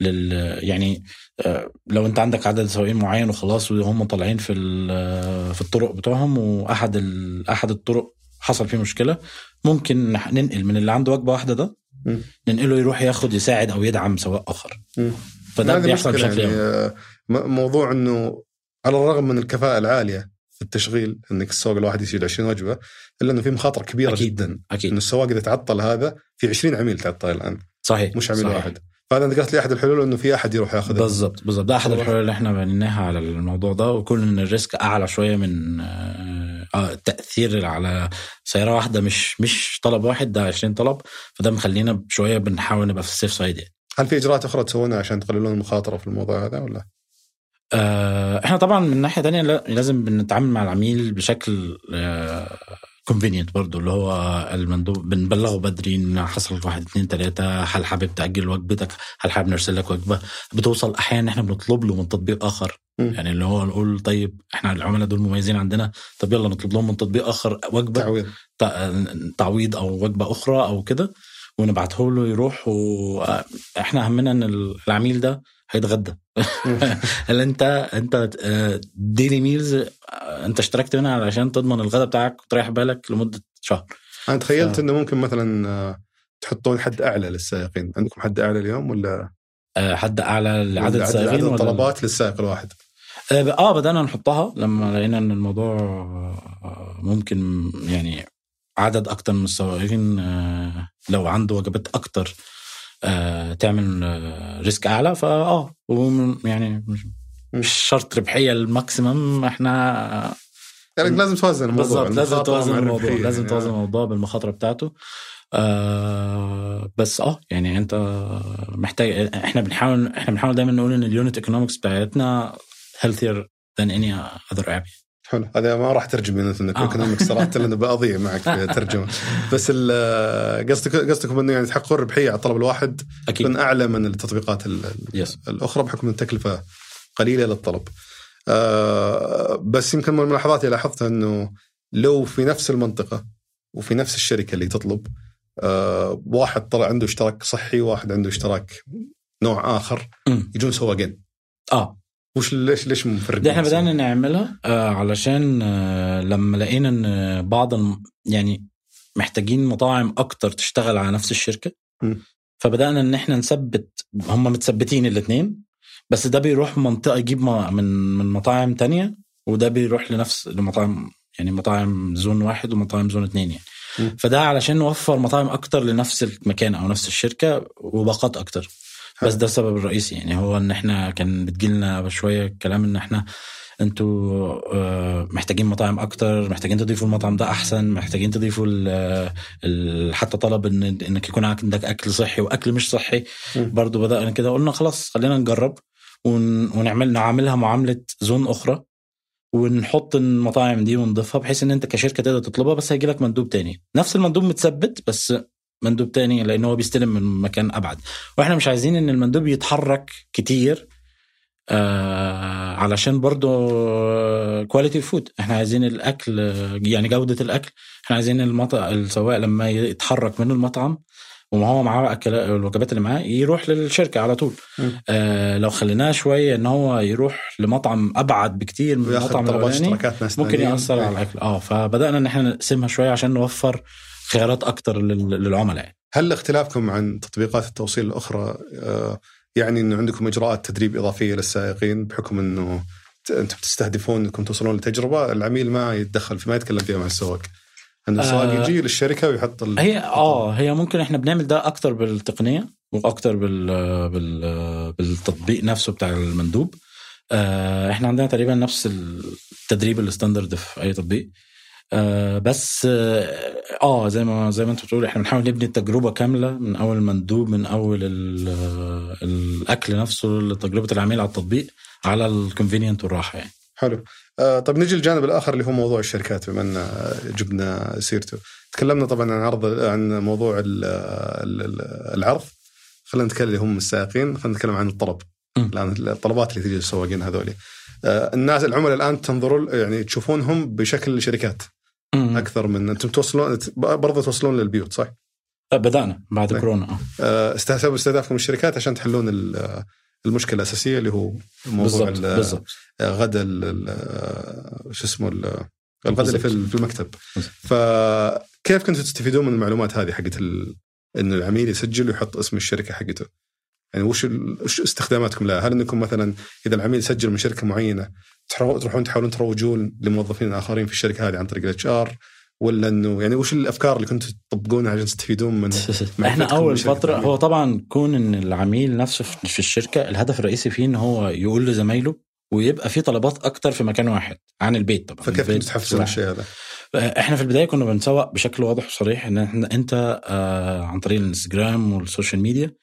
لل يعني آه، لو أنت عندك عدد سواقين معين وخلاص وهم طالعين في ال- في الطرق بتوعهم وأحد ال- أحد الطرق حصل فيه مشكلة ممكن ننقل من اللي عنده وجبة واحدة ده مم. ننقله يروح ياخد يساعد أو يدعم سواق آخر مم. فده بيحصل بشكل يعني يومي آه، م- موضوع إنه على الرغم من الكفاءة العالية في التشغيل إنك السواق الواحد يشيل 20 وجبة إلا إنه في مخاطرة كبيرة أكيد. جدا أكيد إنه السواق إذا تعطل هذا في 20 عميل تعطل الآن صحيح مش عميل صحيح. واحد انت قلت لي أحد الحلول إنه في أحد يروح ياخذ بالضبط بالضبط ده أحد. الحلول اللي إحنا بنيناها على الموضوع ده وكون إن ال risk أعلى شوية من آه، آه، التاثير على سيارة واحدة مش مش طلب واحد ده 20 طلب فده مخلينا شوية بنحاول نبقى في ال safe side يعني. هل في إجراءات أخرى تسوونها عشان تقللون المخاطرة في الموضوع هذا ولا؟ آه، إحنا طبعا من ناحية تانية لا- لازم بنتعامل مع العميل بشكل convenient برضو اللي هو المندوب بنبلغه بدري إن حصل واحد اتنين تلاتة هل حابب تأجل وجبتك؟ هل حابب نرسل لك وجبة؟ بتوصل أحيانا إحنا بنطلب له من تطبيق آخر. مم. يعني اللي هو نقول طيب إحنا العملاء دول مميزين عندنا طب يلا نطلب لهم من تطبيق آخر وجبة تعويض. تع- تعويض أو وجبة أخرى أو كده ونبعته له يروح وإحنا همنا إن العميل ده هيتغدى. اللي انت انت ديلي ميلز انت اشتركت منها علشان تضمن الغداء بتاعك وتريح بالك لمدة شهر. أنا تخيلت ف- إنه ممكن مثلا آه، تحطون حد أعلى للسائقين. عندكم حد أعلى اليوم ولا؟ آه، حد أعلى لعدد ولا السائقين عدد ولا- الطلبات للسائق الواحد؟ آه آه، بدأنا نحطها لما لقينا إن الموضوع آه، ممكن يعني عدد أكتر من السواقين آه، لو عنده وجبات أكتر آه، تعمل آه، ريسك أعلى فاه يعني مش- شرط ربحية ال maximum إحنا يعني لازم توازن الموضوع بالظبط لازم توازن الموضوع لازم يعني. توازن الموضوع بالمخاطرة بتاعته آه بس آه يعني أنت محتاج إحنا بنحاول إحنا بنحاول دايما نقول إن ال unit economics بتاعتنا healthier than any other app حلو هذا ما راح ترجم من إنك آه. economics صراحة لأنه بأضيع معك في الترجمه بس قصدك قصدكم إنه يعني تحققون الربحيه على الطلب الواحد أكيد تكون أعلى من التطبيقات Yes. الأخرى بحكم إن التكلفة قليلة للطلب. آه، بس يمكن من الملاحظات اللي لاحظتها إنه لو في نفس المنطقة وفي نفس الشركة اللي تطلب آه، واحد طلع عنده اشتراك صحي واحد عنده اشتراك نوع آخر. يجون سواقين آه وش ليش ليش مفرقين؟ دي إحنا بدأنا نعملها آه علشان آه لما لقينا إن بعض الم... يعني محتاجين مطاعم أكتر تشتغل على نفس الشركة م. فبدأنا إن إحنا نثبت هم متثبتين الاثنين بس ده بيروح منطقة يجيب من من مطاعم تانية وده بيروح لنفس لمطاعم يعني مطاعم زون واحد ومطاعم زون اثنين يعني م. فده علشان نوفر مطاعم أكتر لنفس المكان أو نفس الشركة وباقات أكتر بس ده السبب الرئيسي. يعني هو إن إحنا كان بتجيلنا شوية كلام إن إحنا أنتوا آه، محتاجين مطاعم أكتر محتاجين تضيفوا المطعم ده أحسن محتاجين تضيفوا ال- ال- حتى طلب إن إنك يكون عندك أكل صحي وأكل مش صحي. برضو بدأنا كده قلنا خلاص خلينا نجرب ون- ونعمل نعملها معاملة زون أخرى ونحط المطاعم دي ونضيفها بحيث إن أنت كشركة تقدر تطلبها بس هيجي لك مندوب تاني. نفس المندوب متثبت بس مندوب تاني لأن هو بيستلم من مكان أبعد. وإحنا مش عايزين إن المندوب يتحرك كتير آه علشان برضو quality food إحنا عايزين الأكل آه، يعني جودة الأكل. إحنا عايزين المطعم السواق لما يتحرك من المطعم وما هو معاه الوجبات اللي معاه يروح للشركة على طول. آه لو خليناه شوية إن هو يروح لمطعم أبعد بكتير من المطعم الأولاني ممكن. يأثر على الأكل. آه فبدأنا إن إحنا نقسمها شوية عشان نوفر خيارات أكتر لل- للعملاء يعني. هل اختلافكم عن تطبيقات التوصيل الأخرى آه، يعني إنه عندكم إجراءات تدريب إضافية للسائقين بحكم إنه أنتم بتستهدفون إنكم توصلون لتجربة العميل ما يتدخل في ما يتكلم فيها مع السواق. إن السواق آه، يجي للشركة ويحط ال... هي آه هي ممكن إحنا بنعمل ده أكتر بالتقنية وأكتر بال بال بالتطبيق نفسه بتاع المندوب آه إحنا عندنا تقريبا نفس التدريب الستاندرد في أي تطبيق آه بس آه آه، زي ما زي ما انت بتقول إحنا بنحاول نبني التجربة كاملة من أول المندوب من أول ال- الأكل نفسه لتجربة العميل على التطبيق على الكونفينينت والراحة يعني حلو. آه، طب نجي للجانب الآخر اللي هو موضوع الشركات بما إن آه، جبنا سيرته. تكلمنا طبعا عن عرض عن موضوع ال- ال- ال- العرض. خلينا نتكلم اللي هم السائقين، خلينا نتكلم عن الطلب. الآن الطلبات اللي تجي للسواقين هذولي. آه، الناس العملاء الآن تنظروا يعني تشوفونهم بشكل شركات أكثر من أنتم توصلون برضه توصلون للبيوت صح؟ بدانا بعد طيب. كورونا آه. آه، استهدفوا استهدافكم الشركات عشان تحلون ال- المشكلة الأساسية اللي هو موضوع بالضبط غدا ال- شو اسمه ال- الغدا اللي في المكتب بالضبط. فكيف كنتوا تستفيدون من المعلومات هذه حقت ال... انه العميل يسجل ويحط اسم الشركة حقته يعني وش ال... وش استخداماتكم لها؟ هل إنكم مثلا إذا العميل سجل من شركة معينة تروحون تحاولون تروجون لموظفين آخرين في الشركة هذه عن طريق ال HR ولا انه يعني وش الأفكار اللي كنتوا تطبقونها عشان تستفيدون من إحنا أول فتره. هو طبعا كون إن العميل نفسه في الشركة الهدف الرئيسي فيه إن هو يقول لزمايله ويبقى في طلبات أكتر في مكان واحد عن البيت طبعا فكيف كنتوا تحفزون. الشيء هذا؟ إحنا في البداية كنا بنسوق بشكل واضح وصريح إن إحنا أنت آه عن طريق الانستجرام وال social media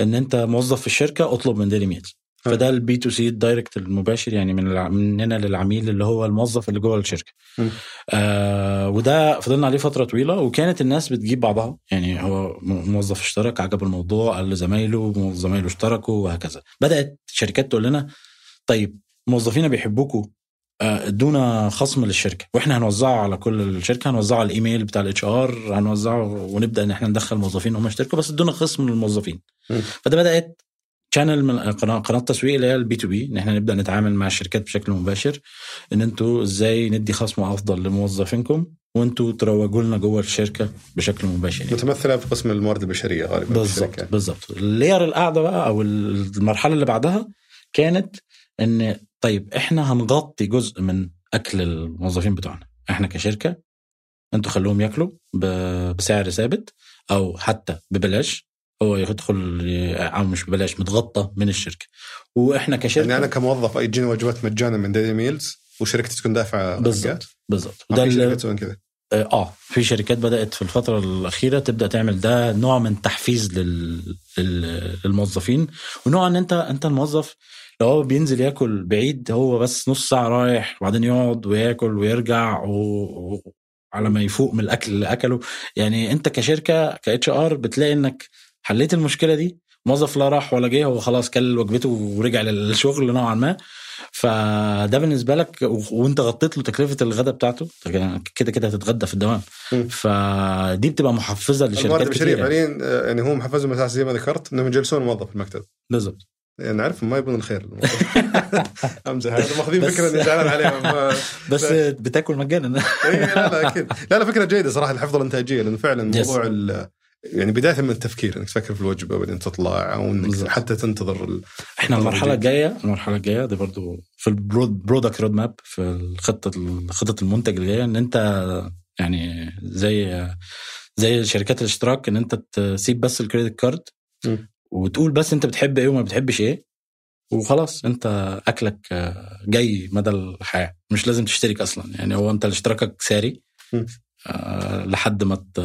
إن أنت موظف في الشركة اطلب من ديلي ميلز فده ال B2C ال direct المباشر يعني من الع- مننا للعميل اللي هو الموظف اللي جوه الشركة. م. آه وده فضلنا عليه فترة طويلة وكانت الناس بتجيب بعضها. يعني هو موظف اشترك عجب الموضوع قال لزمايله زمايله اشتركوا وهكذا. بدأت شركات تقول لنا طيب موظفينا بيحبوكوا آه، ادونا خصم للشركة. وإحنا هنوزعه على كل الشركة هنوزعه على الإيميل بتاع ال HR هنوزعه ونبدأ إن إحنا ندخل موظفين هم يشتركوا بس ادونا خصم للموظفين. فده بدأت channel من قناه قناة تسويق اللي هي ال B2B ان إحنا نبدأ نتعامل مع الشركات بشكل مباشر إن أنتوا إزاي ندي خصم افضل لموظفينكم وأنتوا تروجوا لنا جوه الشركة بشكل مباشر يعني. متمثلة في قسم الموارد البشرية غالبا بالظبط. بالظبط اللير القاعدة بقى أو المرحلة اللي بعدها كانت إن طيب إحنا هنغطي جزء من أكل الموظفين بتوعنا إحنا كشركة أنتوا خلوهم ياكلوا بسعر ثابت أو حتى ببلاش هو يدخل مش ببلاش متغطى من الشركة. وإحنا كشركة يعني أنا كموظف يجيني وجبات مجانا من ديلي ميلز وشركتي تكون دافعة بالظبط ما وده في اللي- كذا آه في شركات بدأت في الفترة الأخيرة تبدأ تعمل ده نوع من تحفيز لل... لل... للموظفين. ونوع إن أنت أنت الموظف لو هو بينزل ياكل بعيد هو بس نص ساعة رايح وبعدين يقعد وياكل ويرجع و... و... على ما يفوق من الأكل اللي أكله. يعني أنت كشركة ك HR بتلاقي إنك حليت المشكلة دي. موظف لا راح ولا جه هو خلاص كل وجبته ورجع للشغل نوعا ما. فده بالنسبة لك وانت غطيت له تكلفة الغداء بتاعته كده كده هتتغدى في الدوام. فدي بتبقى محفزة الموارد لشركات البشريه فعليا آه، يعني هو محفزهم أساس زي ما ذكرت إنهم يجلسون موظف في المكتب. بالظبط. يعني نعرف ما يبون الخير. أمزح هذا ماخذين فكرة إني زعلان عليهم. بس بتاكل مجانا. إيه، لا لا أكيد. لا لا فكرة جيدة صراحة الحفظ الإنتاجية لأنه فعلا. موضوع ال- يعني بداية من التفكير إنك تفكر في الوجبة وبعدين تطلع أو إنك. حتى تنتظر ال... إحنا المرحلة. الجاية المرحلة الجاية دي برضو في ال product roadmap في الخطة خطة المنتج اللي جاية إن أنت يعني زي زي شركات الاشتراك إن أنت تسيب بس ال credit card. وتقول بس أنت بتحب إيه وما بتحبش إيه وخلاص أنت أكلك جاي مدى الحياة مش لازم تشترك أصلا يعني هو أنت اشتراكك ساري. آه، لحد ما ت-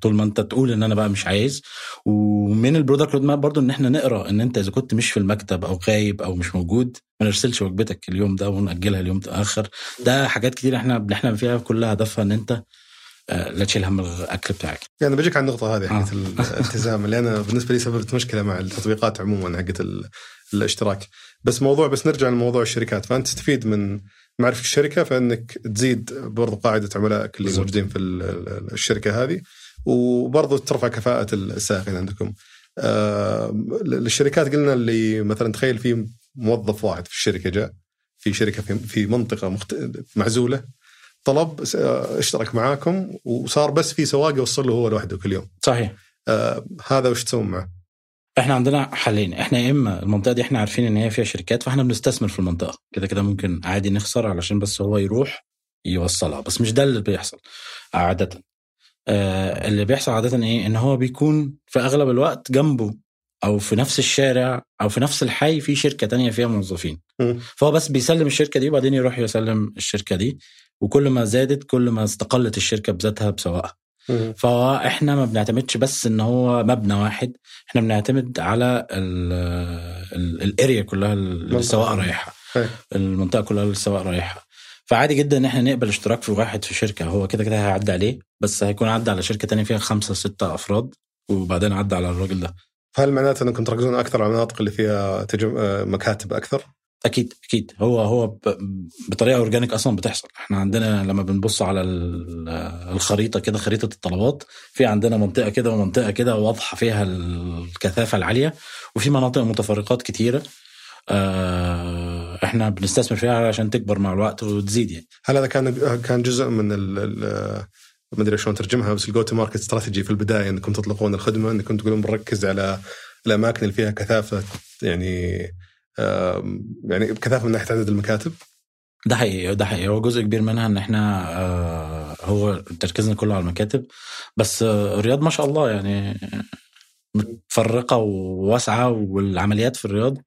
طول ما انت تقول ان أنا بقى مش عايز. ومن ال product roadmap برضو ان إحنا نقرا ان انت إذا كنت مش في المكتب أو غايب أو مش موجود ما نرسلش وجبتك اليوم ده ونأجلها اليوم آخر. ده حاجات كتير إحنا بنحلم فيها كلها هدفها إن أنت آه، لا تشيل هم الأكل بتاعك. يعني بجيك على النقطة هذه حقت آه. الالتزام اللي أنا بالنسبة لي سببت مشكلة مع التطبيقات عموما حقت ال- الاشتراك. بس موضوع بس نرجع لموضوع الشركات. فأنت تستفيد من معرفة الشركة فإنك تزيد برضو قاعدة عملائك اللي. موجودين في ال- ال- الشركة هذه. وبرضو ترفع كفاءة السائقين عندكم. آه، للشركات قلنا اللي مثلا تخيل في موظف واحد في الشركة جاء في شركة في في منطقة مخت... معزولة طلب آه، اشترك معاكم وصار بس في سواق يوصل له هو لوحده كل يوم. صحيح. آه هذا وش تسوون معه؟ إحنا عندنا حلين. إحنا يا إما المنطقة دي إحنا عارفين إن هي فيها شركات فاحنا بنستثمر في المنطقة. كده كده ممكن عادي نخسر علشان بس هو يروح يوصلها. بس مش ده اللي بيحصل عادة. آه اللي بيحصل عادة إيه إن هو بيكون في أغلب الوقت جنبه أو في نفس الشارع أو في نفس الحي في شركة تانية فيها موظفين. فهو بس بيسلم الشركة دي وبعدين يروح يسلم الشركة دي وكل ما زادت كل ما استقلت الشركة بذاتها بسواقها. فاحنا ما بنعتمدش بس إن هو مبنى واحد إحنا بنعتمد على الاريا كلها اللي السواق رايحها أي. المنطقة كلها اللي السواق رايحها فعادي جدا إن إحنا نقبل اشتراك في واحد في شركة. هو كده كده هيعدي عليه بس هيكون عدى على شركة تانية فيها خمسة ستة أفراد وبعدين عدى على الراجل ده. فهل معناته إنكم تركزون أكثر على المناطق اللي فيها تجم... آه، مكاتب أكثر؟ أكيد أكيد. هو هو ب- بطريقة أورجانيك أصلا بتحصل. إحنا عندنا لما بنبص على ال- الخريطة كده خريطة الطلبات في عندنا منطقة كده ومنطقة كده واضحة فيها الكثافة العالية وفي مناطق متفرقات كتيرة. آه، إحنا بنستثمر فيها عشان تكبر مع الوقت وتزيد يعني. هل هذا كان كان جزء من ال... ال... ما أدري شلون ترجمها بس ال go-to-market strategy في البداية إنكم تطلقون الخدمة إنكم تقولون بنركز على الأماكن اللي فيها كثافة يعني يعني كثافة من ناحية عدد المكاتب؟ ده حقيقي ده حقيقي. هو جزء كبير منها إن إحنا آه، هو تركيزنا كله على المكاتب. بس آه، الرياض ما شاء الله يعني متفرقة وواسعة والعمليات في الرياض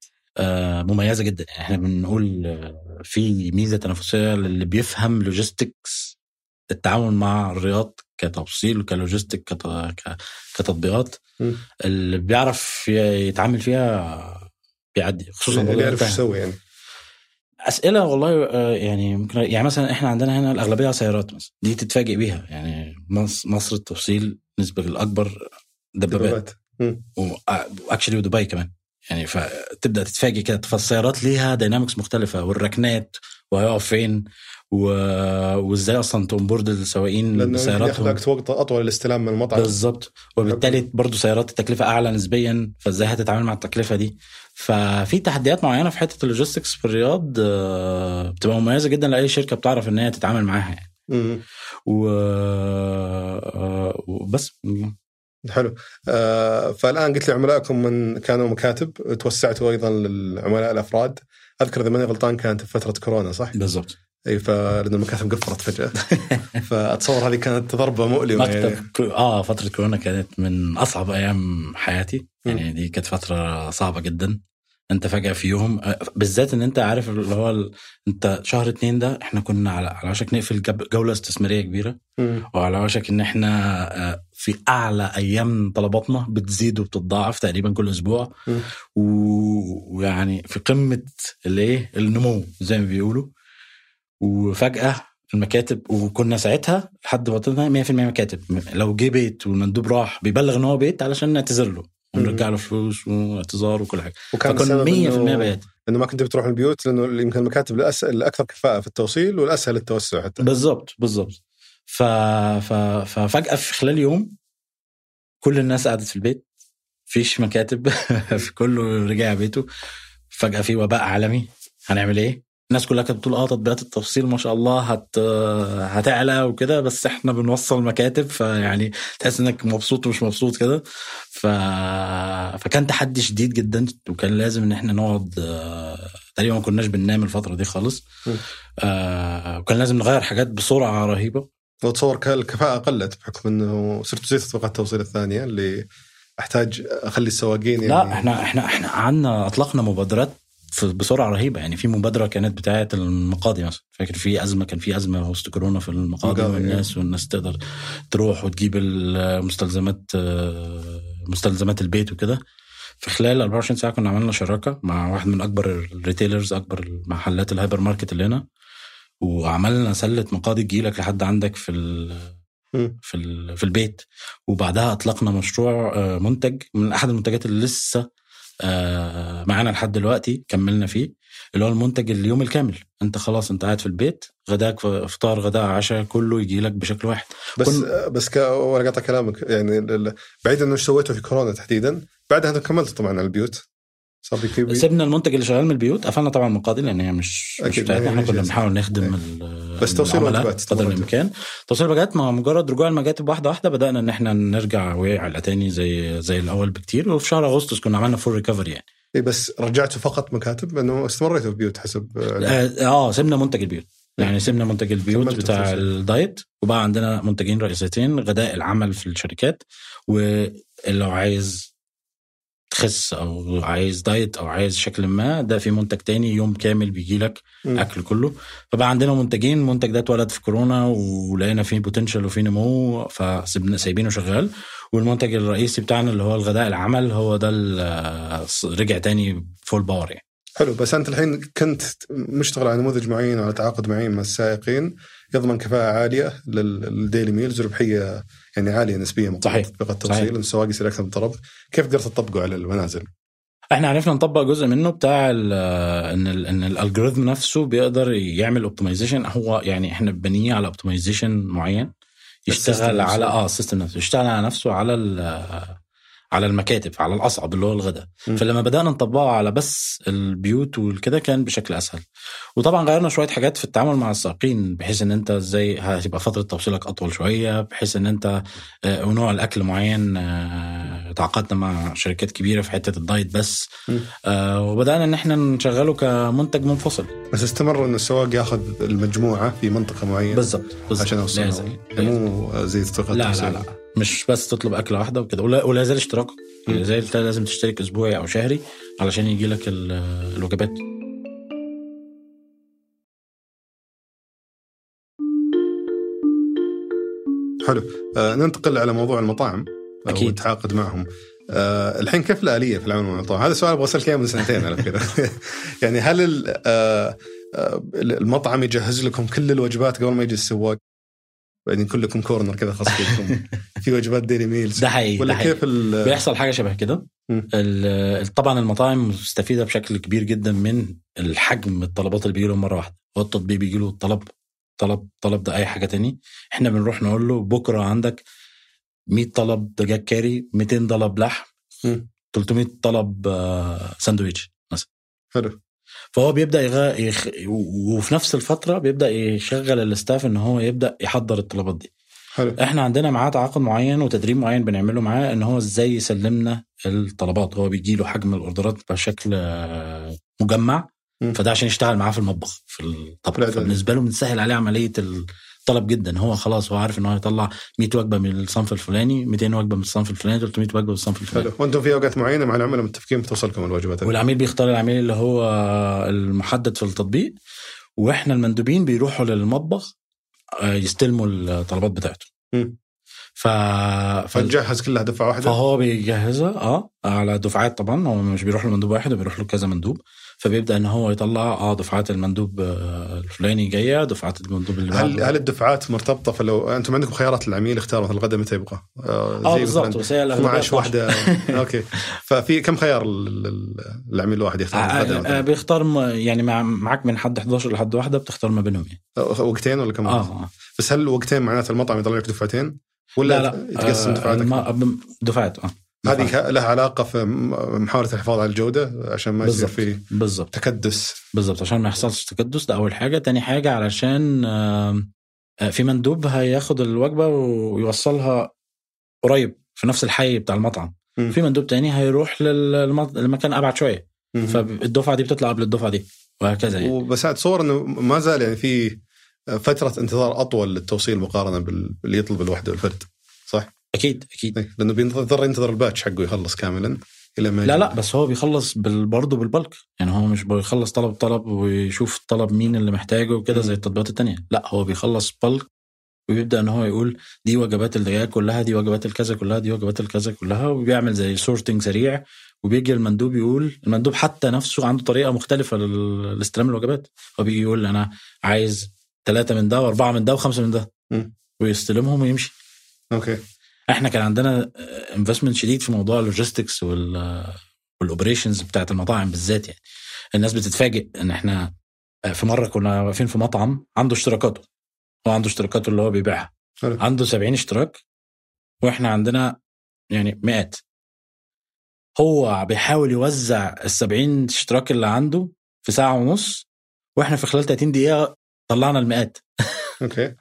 مميزة جدا. يعني إحنا بنقول آه، في ميزة تنافسية للي بيفهم logistics التعامل مع الرياض كتوصيل وك logistics كت- ك- كتطبيقات. اللي بيعرف يتعامل فيها بيعدي خصوصا اللي والله يعرف إيش فاهم. يسوي يعني. أسئلة والله آه، يعني ممكن يعني مثلا إحنا عندنا هنا الأغلبية سيارات مثلا دي تتفاجئ بيها. يعني مصر, التوصيل النسبة الأكبر دبابات. و actually ودبي كمان. يعني فتبدأ تتفاجئ كده فالسيارات ليها dynamics مختلفة والركنات وهيقف فين و... وإزاي أصلا to onboard السواقين بسياراتهم. لك وقت أطول الاستلام من المطعم. بالظبط. وبالتالي برضه سيارات التكلفة أعلى نسبيا فإزاي هتتعامل مع التكلفة دي؟ ففي تحديات معينة في حتة ال logistics في الرياض آه، بتبقى مميزة جدا لأي شركة بتعرف إن هي تتعامل معاها يعني. و... آه، وبس. حلو. آه فالآن قلت لي عملائكم من كانوا مكاتب توسعتوا أيضا للعملاء الأفراد. أذكر إذا ماني غلطان كانت في فترة كورونا صح؟ بالظبط إي فلان المكاتب قفلت فجأة. فأتصور هذه كانت ضربة مؤلمة يعني. مكتب كو- آه فترة كورونا كانت من أصعب أيام حياتي. يعني دي كانت فترة صعبة جدا. انت فجأة في يوم آه، بالذات إن أنت عارف اللي هو ال... أنت شهر اتنين ده إحنا كنا على على وشك نقفل جولة استثمارية كبيرة. مم. وعلى وشك إن إحنا آه، في أعلى أيام طلباتنا بتزيد وبتتضاعف تقريبا كل أسبوع. و- ويعني في قمة الايه النمو زي ما بيقولوا. وفجأة المكاتب وكنا ساعتها لحد وقتنا 100% مكاتب. لو جه بيت والمندوب راح بيبلغ إن هو بيت علشان نعتذر له. ونرجع له فلوس واعتذار وكل حاجة. وكان السبب 100% إنه- بيات إنه ما كنت بتروح البيوت لأنه يمكن المكاتب الأس- الأكثر كفاءة في التوصيل والأسهل التوسع حتى. بالظبط بالظبط ف... ف... ففجأة في خلال يوم كل الناس قعدت في البيت فيش مكاتب في كله رجع بيته. فجأة في وباء عالمي. هنعمل إيه؟ الناس كلها كانت بتقول آه تطبيقات التفصيل ما شاء الله هت هتعلى وكده بس إحنا بنوصل مكاتب فيعني تحس إنك مبسوط ومش مبسوط كده. ف... فكان تحدي شديد جدا وكان لازم إن إحنا نقعد آه، تقريبا ما كناش بننام الفترة دي خالص. آه، وكان لازم نغير حاجات بسرعة رهيبة. واتصور ك- الكفاءه قلت بحكم إنه صرت زي تطبيقات التوصيل الثانية اللي أحتاج أخلي السواقين يعني لا إحنا إحنا إحنا قعدنا أطلقنا مبادرات بسرعة رهيبة. يعني في مبادرة كانت بتاعه المقاضي مثلا. فاكر في أزمة كان في أزمة وسط كورونا في المقاضي مقاضي، والناس والناس تقدر تروح وتجيب المستلزمات مستلزمات البيت وكده. في خلال 24 ساعة كنا عملنا شراكة مع واحد من أكبر ال retailers أكبر المحلات الهايبر ماركت اللي هنا. وعملنا سلة مقاضي تجيلك لحد عندك في. في ال- في البيت. وبعدها أطلقنا مشروع آه، منتج من أحد المنتجات اللي لسه معانا لحد دلوقتي كملنا فيه اللي هو المنتج اليوم الكامل. انت خلاص انت قاعد في البيت غداك فطار غداء عشاء كله يجي لك بشكل واحد. بس كن- بس ك... قاطع كلامك. يعني بعيد إنه سويتوا في كورونا تحديدا بعدها أنتم كملتوا طبعا على البيوت. صار سيبنا المنتج اللي شغال من البيوت قفلنا طبعا المقاضي لأن هي مش مش أكيد، بتاعتنا إحنا كنا مش- بنحاول نخدم إيه. ال- بس توصيل وجبات قدر. الإمكان. توصيل الوجبات ما مجرد رجوع المكاتب واحدة واحدة بدأنا إن إحنا نرجع وعلى تاني زي زي الأول بكتير. وفي شهر أغسطس كنا عملنا full recovery يعني. إيه بس رجعتوا فقط مكاتب؟ انه استمريتوا في بيوت حسب آه آه، سيبنا منتج البيوت. يعني سيبنا منتج البيوت بتاع. الدايت وبقى عندنا منتجين رئيسيتين غداء العمل في الشركات ولو عايز تخس أو عايز دايت أو عايز شكل ما ده في منتج تاني يوم كامل بيجي لك. أكل كله. فبقى عندنا منتجين المنتج ده اتولد في كورونا ولقينا فيه potential وفيه نمو فسيبنا سايبينه شغال. والمنتج الرئيسي بتاعنا اللي هو الغداء العمل هو ده رجع تاني full power يعني. حلو بس أنت الحين كنت مشتغل على نموذج معين على تعاقد معين مع السائقين. يضمن كفاءة عالية لل- لل Daily Meals وربحيه يعني عالية نسبيا صحيح. صحيح. التوصيل السواق يصير أكثر من طلب كيف قدرت تطبقه على المنازل؟ إحنا عرفنا نطبق جزء منه بتاع ال إن ال إن ال algorithm نفسه بيقدر يعمل optimization هو يعني إحنا بنية على optimization معين يشتغل. على آه ال system نفسه يشتغل على نفسه على على المكاتب على الأصعب اللي هو الغداء. فلما بدأنا نطبقه على بس البيوت والكده كان بشكل أسهل وطبعا غيرنا شوية حاجات في التعامل مع السائقين بحيث إن أنت إزاي هتبقى فترة توصيلك أطول شوية بحيث إن أنت آه، ونوع الأكل معين آه، تعاقدنا مع شركات كبيرة في حتة الدايت بس. آه، وبدأنا إن إحنا نشغله كمنتج منفصل بس استمر إن السواق ياخذ المجموعة في منطقة معينة بالظبط. عشان اوصلها. مو زي تطبيقات لا لا لا مش بس تطلب أكلة واحدة وكده ولا, زال اشتراك. زي البتاع لازم تشترك أسبوعي أو شهري علشان يجي لك ال- الوجبات حلو آه ننتقل على موضوع المطاعم أكيد. والتعاقد معهم آه الحين كيف الآلية في العمل مع المطاعم؟ هذا سؤال أبغى اسالك اياه من سنتين على فكرة يعني هل آه آه المطعم يجهز لكم كل الوجبات قبل ما يجي السواق؟ بعدين كلكم corner كذا خاص فيكم في وجبات Daily Meals ده حقيقي ده ولا حقيقي. كيف بيحصل حاجة شبه كده. طبعا المطاعم مستفيدة بشكل كبير جدا من الحجم الطلبات اللي بيجي لهم مرة واحدة. هو التطبيق بيجي له طلب طلب طلب ده أي حاجة تاني. إحنا بنروح نقول له بكرة عندك 100 طلب دجاج كاري 200 طلب لحم مم. 300 طلب آه، ساندويتش مثلا. حلو. فهو بيبدأ يغ... يخ... وفي نفس الفترة بيبدأ يشغل الاستاف إن هو يبدأ يحضر الطلبات دي. حلو. إحنا عندنا معاه تعاقد معين وتدريب معين بنعمله معاه إن هو إزاي يسلمنا الطلبات. هو بيجي له حجم الأوردرات بشكل مجمع مم. فده عشان يشتغل معاه في المطبخ في الطبخ. فبالنسبة له بنسهل عليه عملية الطلب جدا. هو خلاص هو عارف إن هو هيطلع 100 وجبة من الصنف الفلاني 200 وجبة من الصنف الفلاني 300 وجبة من الصنف الفلاني. حلو. وأنتم في أوقات معينة مع العملاء متفقين بتوصلكم الوجبات. والعميل بيختار العميل اللي هو المحدد في التطبيق وإحنا المندوبين بيروحوا للمطبخ آه، يستلموا الطلبات بتاعته مم. ف... ف... فتجهز كلها دفعه واحدة؟ فهو بيجهزها آه على دفعات طبعا. هو مش بيروح لمندوب واحد بيروح له كذا مندوب. فبيبدأ إن هو يطلع آه دفعات المندوب آه، الفلاني جاية دفعات المندوب اللي هل. هل الدفعات مرتبطة فلو أنتم عندكم خيارات للعميل يختار مثلا الغداء متى يبغى؟ آه بالظبط مثلاً بس هي الأغلبية 12 واحدة أوكي ففي كم خيار ال- ال- العميل الواحد يختار آه، الغداء آه،؟ بيختار يعني مع معاك من حد 11 لحد واحدة بتختار ما بينهم يعني وقتين ولا كم آه؟ آه. بس هل وقتين معناته المطعم يطلع لك دفعتين؟ ولا لا لا يتقسم آه، دفعات دفعات آه. هذه لها علاقة في م- محاولة الحفاظ على الجودة عشان ما يصير. في بالظبط تكدس بالظبط عشان ما يحصلش تكدس ده أول حاجة تاني حاجة علشان آه، في مندوب هياخد الوجبة ويوصلها قريب في نفس الحي بتاع المطعم مم. في مندوب تاني هيروح للمط- لمكان أبعد شوية. فالدفعه دي بتطلع قبل الدفعة دي وهكذا يعني وبس اتصور إنه ما زال يعني في فترة انتظار أطول للتوصيل مقارنة بال- باللي يطلب الوحدة والفرد صح؟ أكيد أكيد. إيه، لأنه بينتظر ينتظر الباتش حقه يخلص كاملا إلى ما لا. لا بس هو بيخلص بال- برضه بالبلك. يعني هو مش بيخلص طلب طلب ويشوف الطلب مين اللي محتاجه وكده زي التطبيقات التانية. لا هو بيخلص بلك ويبدأ إن هو يقول دي وجبات الدجاج كلها دي وجبات الكذا كلها دي وجبات الكذا كلها وبيعمل زي sorting سريع وبيجي المندوب يقول المندوب حتى نفسه عنده طريقة مختلفة لاستلام الوجبات. هو بيجي يقول أنا عايز ثلاثة من ده وأربعة من ده وخمسة من ده. مم. ويستلمهم ويمشي. أوكي. إحنا كان عندنا investment شديد في موضوع ال logistics وال وال operations بتاعت المطاعم بالذات يعني. الناس بتتفاجئ ان إحنا في مرة كنا واقفين في مطعم عنده اشتراكاته. هو عنده اشتراكاته اللي هو بيبيعها. عنده 70 اشتراك وإحنا عندنا يعني مئات. هو بيحاول يوزع ال 70 اشتراك اللي عنده في ساعة ونص وإحنا في خلال 30 دقيقة طلعنا المئات. أوكي.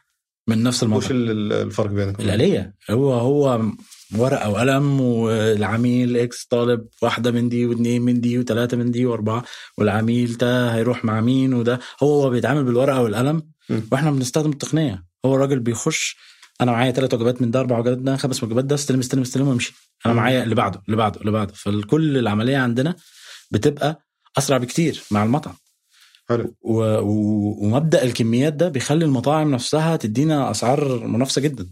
من نفس المطعم وش ال- ال- الفرق بينكم؟ الآلية. هو هو ورقة وقلم والعميل X طالب واحدة من دي واثنين من دي وثلاثة من دي وأربعة. والعميل ده هيروح مع مين وده. هو هو بيتعامل بالورقة والقلم م. وإحنا بنستخدم التقنية. هو الراجل بيخش أنا معايا ثلاث وجبات من ده أربع وجبات ده خمس وجبات ده استلم استلم استلم وامشي. أنا. معايا اللي بعده اللي بعده اللي بعده. فكل العملية عندنا بتبقى أسرع بكتير مع المطعم. حلو و... و... ومبدأ الكميات ده بيخلي المطاعم نفسها تدينا أسعار منافسة جدا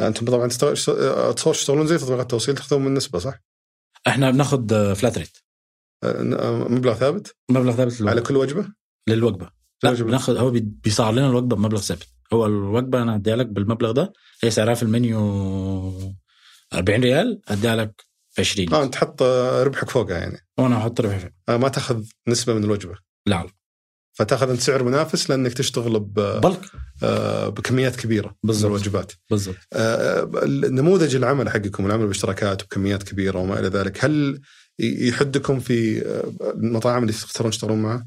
أنتم طبعا تشتغلون زي تطبيقات التوصيل تاخذون من نسبه صح؟ إحنا بناخد فلات ريت مبلغ ثابت مبلغ ثابت على للوجبة. كل وجبة؟ للوجبة لا. بناخد هو بي- بيسعر لنا الوجبة بمبلغ ثابت هو الوجبة أنا هديها لك بالمبلغ ده هي سعرها في المنيو 40 ريال هديها لك ب 20 آه أنت تحط ربحك فوقها يعني وأنا هحط ربح فيه. آه، ما تاخذ نسبة من الوجبة لا فتاخذ انت سعر منافس لأنك تشتغل ب... بلك آه، بكميات كبيرة من بالضبط. الوجبات بالضبط آه، نموذج العمل حقكم العمل باشتراكات وبكميات كبيرة وما إلى ذلك هل يحدكم في آه، المطاعم اللي تختارون تشتغلون معها؟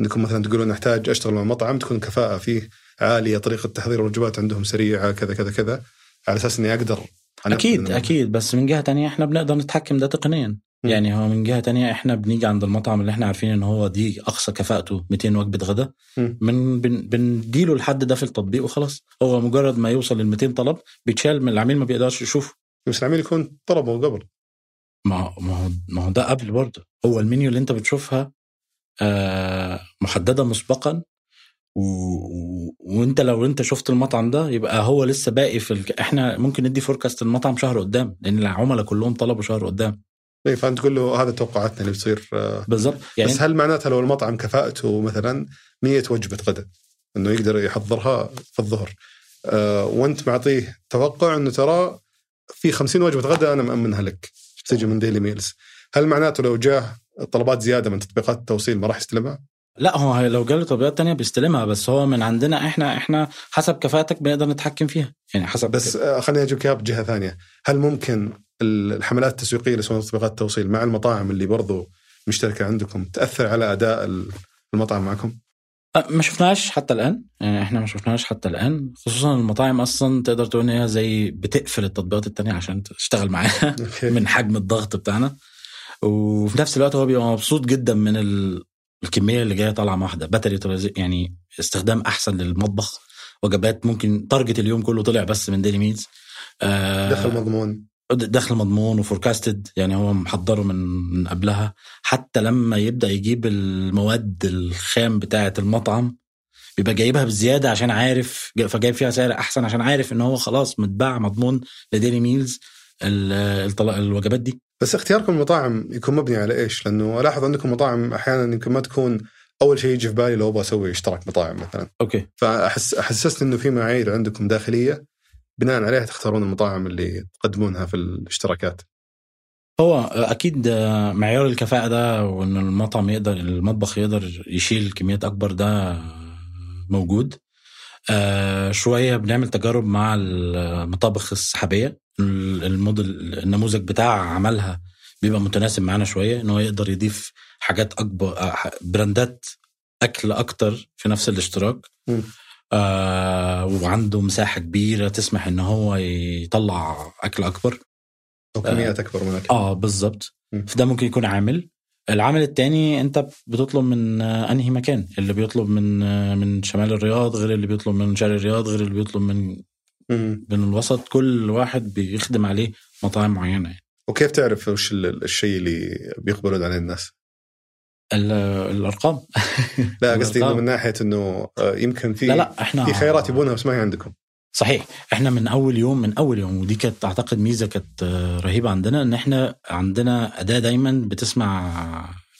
إنكم مثلا تقولون نحتاج أشتغل مع مطعم تكون الكفاءه فيه عالية طريقة تحضير الوجبات عندهم سريعة كذا كذا كذا على أساس إني أقدر أكيد. أكيد بس من جهة تانية إحنا بنقدر نتحكم ده تقنيا. يعني هو من جهة تانية إحنا بنيجي عند المطعم اللي إحنا عارفين إن هو دي أقصى كفاءته 200 وجبة غدا. من بن بنديله الحد ده في التطبيق وخلاص. هو مجرد ما يوصل لل 200 طلب بيتشال من العميل ما بيقدرش يشوفه. بس العميل يكون طلبه قبل ما ما هو ما هو ده قبل برضه. هو المنيو اللي أنت بتشوفها آه محددة مسبقا. و... و... وأنت لو أنت شفت المطعم ده يبقى هو لسه باقي في ال... إحنا ممكن ندي فوركاست المطعم شهر قدام لأن العملاء كلهم طلبوا شهر قدام. اي فأنت تقول له هذا توقعاتنا اللي بتصير آه، بالظبط يعني بس هل معناتها لو المطعم كفاءته مثلا 100 وجبة غداء إنه يقدر يحضرها في الظهر آه وأنت معطيه توقع إنه ترى في 50 وجبة غداء أنا مأمنها لك تجي من ديلي ميلز هل معناته لو جاه طلبات زيادة من تطبيقات التوصيل ما راح يستلمها؟ لا هو لو جاله تطبيقات تانية بيستلمها بس هو من عندنا إحنا إحنا حسب كفاءتك بنقدر نتحكم فيها. يعني حسب بس آه، خليني اجيبك اياها بجهه ثانية. هل ممكن الحملات التسويقية اللي يسوونها تطبيقات التوصيل مع المطاعم اللي برضو مشتركة عندكم تأثر على أداء المطعم معكم؟ أه، ما شفناش حتى الآن. يعني إحنا ما شفناش حتى الآن. خصوصا المطاعم أصلا تقدر تقول إن هي زي بتقفل التطبيقات التانية عشان تشتغل معاها من حجم الضغط بتاعنا. وفي نفس الوقت هو بيبقى مبسوط جدا من الكمية اللي جاية طالعة واحدة. better يعني استخدام أحسن للمطبخ. وجبات ممكن target اليوم كله طلع بس من Daily Meals آه دخل مضمون. دخل مضمون و forecasted يعني هو محضره من من قبلها حتى لما يبدأ يجيب المواد الخام بتاعة المطعم بيبقى جايبها بزيادة عشان عارف فجايب فيها سعر أحسن عشان عارف إن هو خلاص متباع مضمون ل Daily Meals الوجبات دي بس اختياركم المطاعم يكون مبني على إيش؟ لأنه ألاحظ عندكم مطاعم أحيانا يمكن ما تكون أول شيء يجي في بالي لو أبغى أسوي اشتراك مطاعم مثلا. أوكي. فاحس احسست إنه في معايير عندكم داخلية بناء عليها تختارون المطاعم اللي تقدمونها في الاشتراكات. هو أكيد معيار الكفاءة ده وإن المطعم يقدر المطبخ يقدر يشيل كميات أكبر ده موجود. آه شوية بنعمل تجارب مع المطابخ السحابية الموديل النموذج بتاع عملها بيبقى متناسب معانا شوية إن هو يقدر يضيف حاجات أكبر آه، براندات أكل أكتر في نفس الاشتراك آه وعنده مساحة كبيرة تسمح إن هو يطلع أكل أكبر. أو كميات آه أكبر من الأكل. آه بالظبط فده ممكن يكون عامل. العامل الثاني أنت بتطلب من أنهي مكان؟ اللي بيطلب من من شمال الرياض غير اللي بيطلب من شرق الرياض غير اللي بيطلب من من الوسط. كل واحد بيخدم عليه مطاعم معينة يعني. وكيف تعرف وش الشيء اللي بيقبلون عليه الناس؟ الأرقام. لا قصدي من ناحية إنه آه، يمكن في لا لا إحنا في خيارات يبونها بس ما هي عندكم. صحيح. إحنا من أول يوم من أول يوم ودي كانت أعتقد ميزة كانت آه، رهيبة عندنا إن إحنا عندنا أداة دايما بتسمع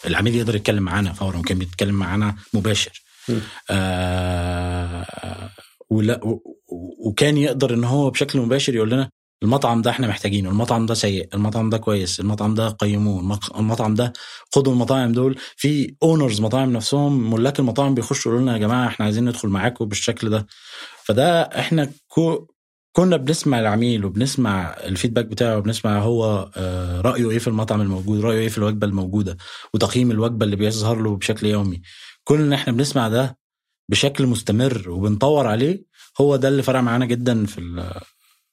العميل يقدر يتكلم معانا فورا وكان بيتكلم معانا مباشر. آه ولا وكان يقدر إن هو بشكل مباشر يقول لنا المطعم ده إحنا محتاجينه المطعم ده سيء المطعم ده كويس المطعم ده قيموه المطعم ده خدوا المطاعم دول. في اونرز مطاعم نفسهم ملاك المطاعم بيخشوا يقولوا لنا يا جماعة إحنا عايزين ندخل معاكم بالشكل ده. فده إحنا كو كنا بنسمع العميل وبنسمع ال feedback بتاعه وبنسمع هو آه، رأيه إيه في المطعم الموجود رأيه إيه في الوجبة الموجودة وتقييم الوجبة اللي بيظهر له بشكل يومي. كل ان إحنا بنسمع ده بشكل مستمر وبنطور عليه هو ده اللي فرق معانا جدا في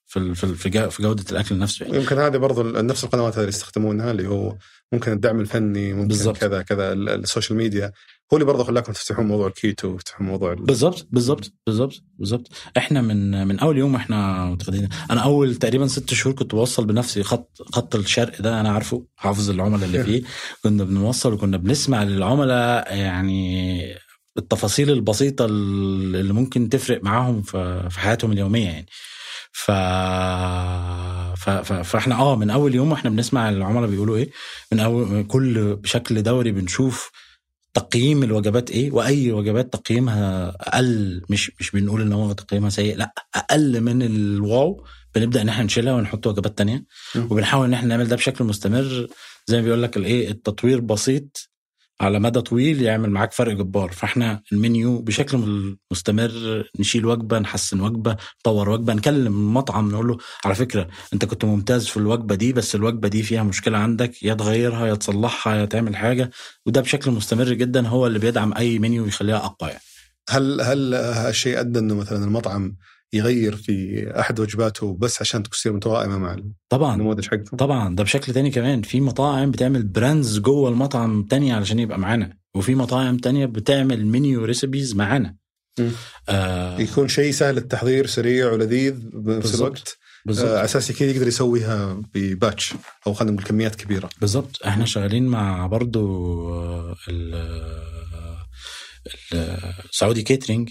في في في جودة الأكل نفسه يعني. يمكن هذه برضو نفس القنوات اللي يستخدمونها اللي هو ممكن الدعم الفني ممكن بالزبط. كذا كذا ال social media هو اللي برضه خلاكم تفتحون موضوع الكيتو وتفتحون موضوع بالضبط بالضبط بالضبط بالضبط. إحنا من من أول يوم إحنا متخذين أنا أول تقريبا ست شهور كنت بوصل بنفسي خط خط الشرق ده أنا عارفه حافظ العملاء اللي فيه. كنا بنوصل وكنا بنسمع للعملاء يعني التفاصيل البسيطة اللي ممكن تفرق معاهم في حياتهم اليومية يعني. ف... ف... ف... فاحنا آه من أول يوم وإحنا بنسمع العملاء بيقولوا إيه من أول كل بشكل دوري بنشوف تقييم الوجبات إيه وأي وجبات تقييمها أقل مش مش بنقول إن هو تقييمها سيء لأ أقل من الواو بنبدأ إن إحنا نشيلها ونحط وجبات تانية وبنحاول إن إحنا نعمل ده بشكل مستمر زي ما بيقول لك الإيه التطوير بسيط على مدى طويل يعمل معاك فرق جبار فاحنا المنيو بشكل مستمر نشيل وجبة نحسن وجبة نطور وجبة نكلم المطعم نقول له على فكرة انت كنت ممتاز في الوجبة دي بس الوجبة دي فيها مشكلة عندك يا تغيرها يا تصلحها يا تعمل حاجة وده بشكل مستمر جدا هو اللي بيدعم أي منيو ويخليها أقوى يعني. هل هل هالشيء أدى إنه مثلا المطعم يغير في أحد وجباته بس عشان تصير متوائمه مع طبعا. النموذج حقته طبعا. ده بشكل تاني كمان. في مطاعم بتعمل brands جوه المطعم تانية علشان يبقى معانا. وفي مطاعم تانية بتعمل menu recipes معانا. آه. يكون شيء سهل التحضير سريع ولذيذ بنفس الوقت. بالزبط. آه أساسي كذا يقدر يسويها ب batch أو خلينا نقول كميات كبيرة. بالضبط. إحنا شغالين مع برضو آه، ال Saudi Catering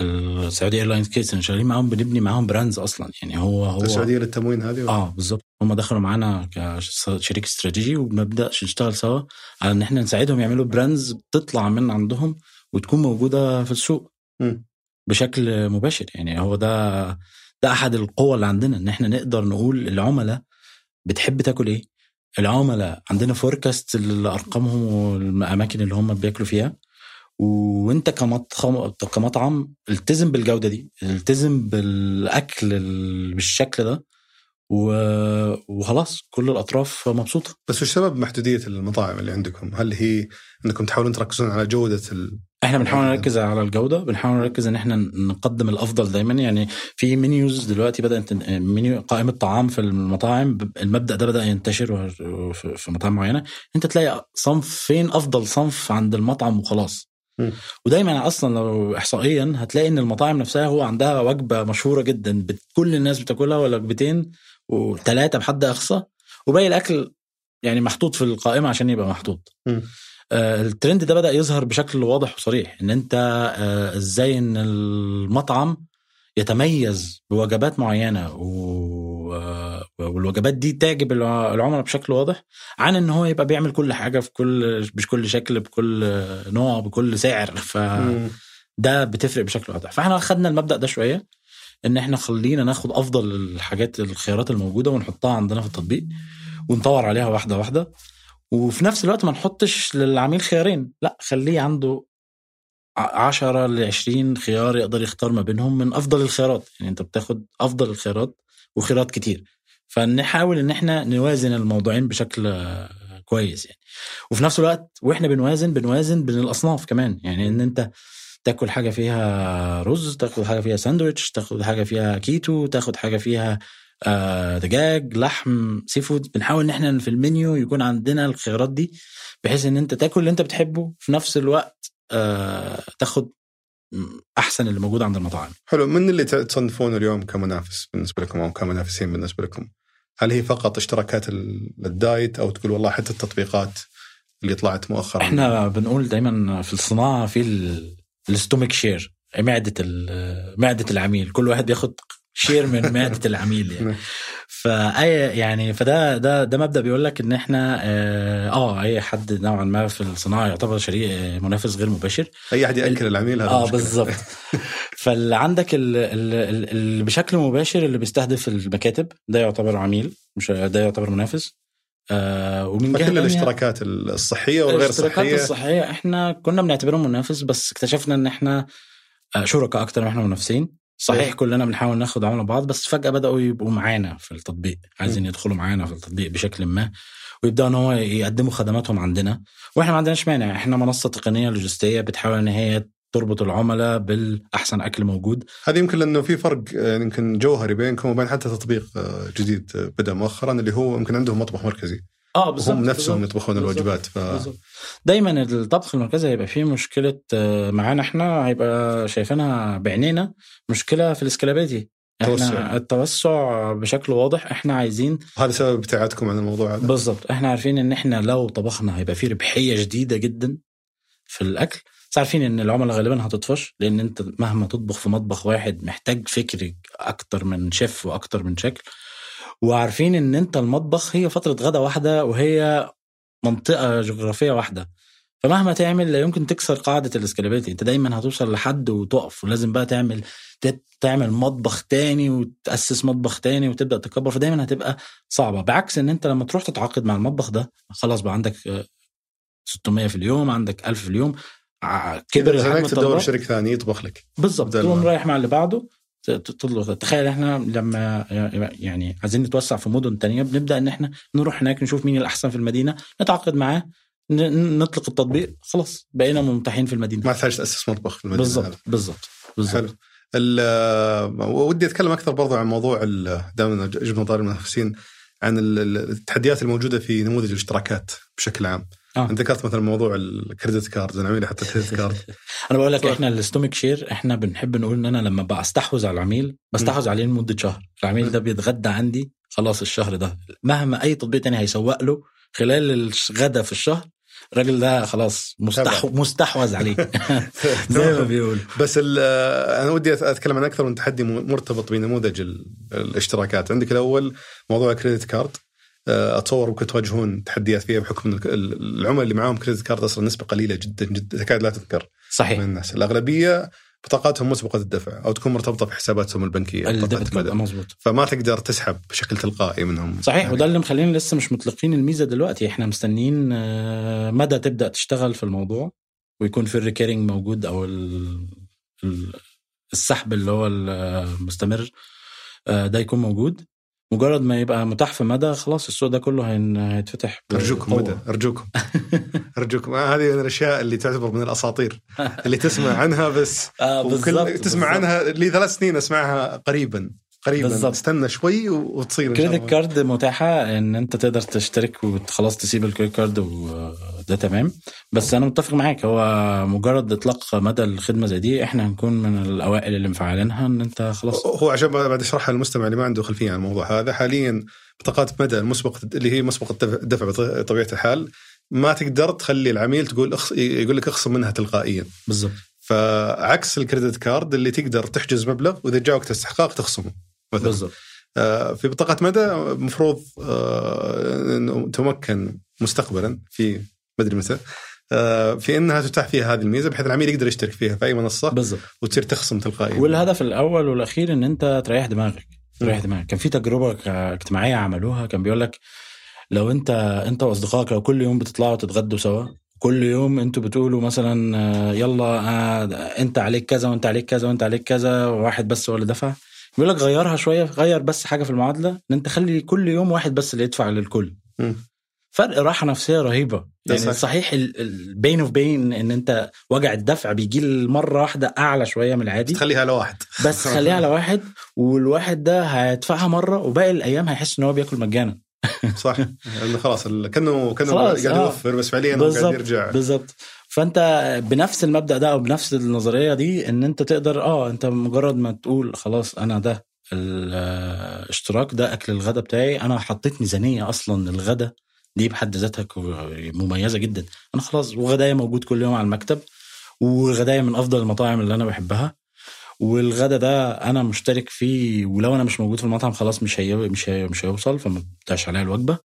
ال Saudi Airlines Catering شغالين معاهم بنبني معاهم brands أصلا. يعني هو هو السعوديه للتموين هذه آه بالظبط. هم دخلوا معانا كشريك استراتيجي وبنبدا نشتغل سوا على إن إحنا نساعدهم يعملوا brands بتطلع من عندهم وتكون موجودة في السوق م. بشكل مباشر. يعني هو ده ده أحد القوى اللي عندنا إن إحنا نقدر نقول العملاء بتحب تاكل إيه؟ العملاء عندنا فوركاست لأرقامهم والأماكن اللي هم بياكلوا فيها. وانت كمطعم كمطعم التزم بالجودة دي التزم بالأكل بالشكل ده وخلاص كل الأطراف مبسوطة. بس وش سبب محدودية المطاعم اللي عندكم؟ هل هي إنكم تحاولون تركزون على جودة ال... إحنا بنحاول نركز على الجودة بنحاول نركز إن إحنا نقدم الأفضل دايما. يعني في منيوز دلوقتي بدأت منيو قائمة طعام في المطاعم المبدأ ده بدأ ينتشر في مطاعم معينة. أنت تلاقي صنفين أفضل صنف عند المطعم وخلاص. ودايما أصلا لو احصائيا هتلاقي إن المطاعم نفسها هو عندها وجبة مشهورة جدا كل الناس بتاكلها ولا وجبتين وثلاثه بحد أقصى وباقي الأكل يعني محطوط في القائمة عشان يبقى محطوط. آه الترند ده بدأ يظهر بشكل واضح وصريح إن أنت آه إزاي إن المطعم يتميز بوجبات معينة و... والوجبات دي تعجب العملاء بشكل واضح عن إن هو يبقى بيعمل كل حاجة في كل بكل شكل بكل نوع بكل سعر. ف ده بتفرق بشكل واضح. فإحنا خدنا المبدأ ده شوية إن إحنا خلينا ناخد أفضل الحاجات الخيارات الموجودة ونحطها عندنا في التطبيق ونطور عليها واحدة واحدة. وفي نفس الوقت ما نحطش للعميل خيارين. لا خليه عنده 10 ل 20 خيار يقدر يختار ما بينهم من أفضل الخيارات. يعني أنت بتاخد أفضل الخيارات وخيارات كتير. فنحاول إن إحنا نوازن الموضوعين بشكل كويس يعني. وفي نفس الوقت وإحنا بنوازن بنوازن بين الأصناف كمان. يعني إن أنت تاكل حاجة فيها رز تاخد حاجة فيها ساندويتش تاخد حاجة فيها كيتو تاخد حاجة فيها آه دجاج لحم seafood بنحاول إن إحنا في المنيو يكون عندنا الخيارات دي بحيث إن أنت تاكل اللي أنت بتحبه. في نفس الوقت تاخد أحسن اللي موجود عند المطاعم. حلو من اللي تصنفونه اليوم كمنافس بالنسبة لكم أو كمنافسين بالنسبة لكم؟ هل هي فقط اشتراكات ال diet أو تقول والله حتى التطبيقات اللي طلعت مؤخرا؟ إحنا بنقول دايما في الصناعة في ال stomach share معدة معدة العميل. كل واحد بياخد share من معدة العميل يعني. فأي يعني فده ده ده مبدأ بيقول لك إن إحنا آه, آه، أي حد نوعا ما في الصناعة يعتبر شريك آه، منافس غير مباشر. أي حد يأكل العميل هذا آه بالظبط. فاللي عندك اللي بشكل مباشر اللي بيستهدف المكاتب ده يعتبر عميل مش ده يعتبر منافس. آه ومن جهة كل الاشتراكات الصحية والغير صحية. الاشتراكات الصحية إحنا كنا بنعتبرهم منافس بس اكتشفنا إن إحنا آه، شركاء أكتر ما إحنا منافسين. صحيح. كلنا بنحاول ناخد عملاء بعض بس فجأة بدأوا يبقوا معانا في التطبيق. عايزين يدخلوا معانا في التطبيق بشكل ما ويبدأوا إن هو يقدموا خدماتهم عندنا. وإحنا ما عندناش مانع إحنا منصة تقنية لوجستية بتحاول إن هي تربط العملاء بالأحسن أكل موجود. هذا يمكن لأنه في فرق آه، يمكن جوهري بينكم وبين حتى تطبيق آه، جديد بدأ مؤخرا اللي هو يمكن عندهم مطبخ مركزي. آه بالظبط هم نفسهم يطبخون الوجبات ف... دايما الطبخ المركزي هيبقى فيه مشكلة آه، معانا إحنا هيبقى شايفينها بعينينا مشكلة في الاسكلابيتي إحنا التوسع بشكل واضح إحنا عايزين هذا سبب ابتعادكم عن الموضوع هذا. بالظبط. إحنا عارفين ان إحنا لو طبخنا هيبقى فيه ربحية شديدة جدا في الأكل. بس عارفين إن العملاء غالبا هتطفش لأن أنت مهما تطبخ في مطبخ واحد محتاج فكر أكتر من شيف وأكتر من شكل. وعارفين إن أنت المطبخ هي فترة غدا واحدة وهي منطقة جغرافية واحدة. فمهما تعمل لا يمكن تكسر قاعدة الاسكالابيلتي أنت دايما هتوصل لحد وتقف. ولازم بقى تعمل تعمل مطبخ تاني وتأسس مطبخ تاني وتبدأ تكبر. فدايما هتبقى صعبة. بعكس إن أنت لما تروح تتعاقد مع المطبخ ده خلاص بقى عندك 600 في اليوم عندك 1000 في اليوم. كبر الحجم تدور شريك ثاني يطبخ لك. بالضبط تقوم رايح مع اللي بعده. تطلق تخيل إحنا لما يعني عايزين نتوسع في مدن تانية بنبدأ إن إحنا نروح هناك نشوف مين الأحسن في المدينة نتعاقد معاه نطلق التطبيق خلاص بقينا ممتحين في المدينة. ما تحتاج تاسس مطبخ في المدينة. بالضبط بالضبط بالضبط ودي أتكلم أكثر برضو عن موضوع دائما جبنا طاري المنافسين عن التحديات الموجودة في نموذج الاشتراكات بشكل عام. آه. انت ذكرت مثلا موضوع الكريدت كارد أنا عميلي حتى الكريدت كارد أنا بقول لك إحنا ال stomach share إحنا بنحب نقول إن أنا لما بستحوذ على العميل بستحوذ عليه لمدة شهر. العميل ده بيتغدى عندي خلاص الشهر ده. مهما أي تطبيق تاني هيسوق له خلال الغدا في الشهر الراجل ده خلاص مستحو مستحوذ عليك زي ما بيقول. بس أنا ودي أتكلم عن أكثر من تحدي مرتبط بنموذج ال- الاشتراكات. عندك الأول موضوع credit card أتصور ممكن تواجهون تحديات فيها بحكم العملاء اللي معاهم. credit card أصلا نسبة قليلة جدا جدا. تكاد لا تذكر. صحيح. من الناس. الأغلبية بطاقاتهم مسبقة الدفع أو تكون مرتبطة بحساباتهم البنكية. مظبوط. فما تقدر تسحب بشكل تلقائي منهم. صحيح. يعني وده اللي مخلينا لسه مش مطلقين الميزة دلوقتي. إحنا مستنيين آه، مدى تبدأ تشتغل في الموضوع ويكون في الريكيرنج موجود أو ال- ال- السحب اللي هو المستمر آه، ده يكون موجود. مجرد ما يبقى متاح في مدى خلاص السوق ده كله هيتفتح أرجوكم. مدى أرجوكم أرجوكم آه، هذه من الأشياء اللي تعتبر من الأساطير اللي تسمع عنها بس آه وكل بالظبط تسمع. عنها لي ثلاث سنين أسمعها قريبا قريبا. بالظبط. استنى شوي وتصير كريدت. كارد متاحة إن أنت تقدر تشترك وخلاص تسيب الكريدت كارد وده تمام. بس أنا متفق معاك هو مجرد إطلاق مدى الخدمة زي دي إحنا هنكون من الأوائل اللي مفعلينها إن أنت خلاص. هو عشان بعد أشرحها للمستمع اللي ما عنده خلفية عن الموضوع هذا حاليا بطاقات مدى المسبقه اللي هي مسبقه الدفع- بطبيعه الحال ما تقدر تخلي العميل تقول أخص... يقول لك اخصم منها تلقائيا. بالظبط فعكس الكريدت كارد اللي تقدر تحجز مبلغ وإذا جاء وقت استحقاق تخصمه. مثلا. بالظبط آه، في بطاقة مدى المفروض آه، إنه تمكن مستقبلا في مدري متى. آه، في إنها تتاح فيها هذه الميزة بحيث العميل يقدر يشترك فيها في أي منصة بالظبط وتصير تخصم تلقائيا. والهدف الأول والأخير إن أنت تريح دماغك تريح دماغك. كان في تجربة اجتماعية عملوها كان بيقول لك لو أنت أنت وأصدقائك لو كل يوم بتطلعوا تتغدوا سوا كل يوم أنتوا بتقولوا مثلا يلا أنت عليك كذا وأنت عليك كذا وأنت عليك كذا واحد بس هو اللي دفع بيقول لك غيرها شوية غير بس حاجة في المعادلة إن أنت خلي كل يوم واحد بس اللي يدفع للكل. مم. فرق راحة نفسية رهيبة. يعني صحيح. صحيح البين اوف بين إن أنت وجع الدفع بيجي مرة واحدة أعلى شوية من العادي. تخليها على واحد. بس خليها على واحد والواحد ده هيدفعها مرة وباقي الأيام هيحس إن هو بياكل مجانا. صح. خلاص كأنه كأنه قاعد آه. يوفر بس فعليا قاعد يرجع. بالظبط فأنت بنفس المبدأ ده أو بنفس النظرية دي إن أنت تقدر آه أنت مجرد ما تقول خلاص أنا ده الاشتراك ده أكل الغدا بتاعي أنا حطيت ميزانية أصلا للغدا دي بحد ذاتها مميزة جدا. أنا خلاص وغدايا موجود كل يوم على المكتب وغدايا من أفضل المطاعم اللي أنا بحبها والغدا ده أنا مشترك فيه ولو أنا مش موجود في المطعم خلاص مش هي مش هي مش هيوصل فما بتاعش عليا الوجبة.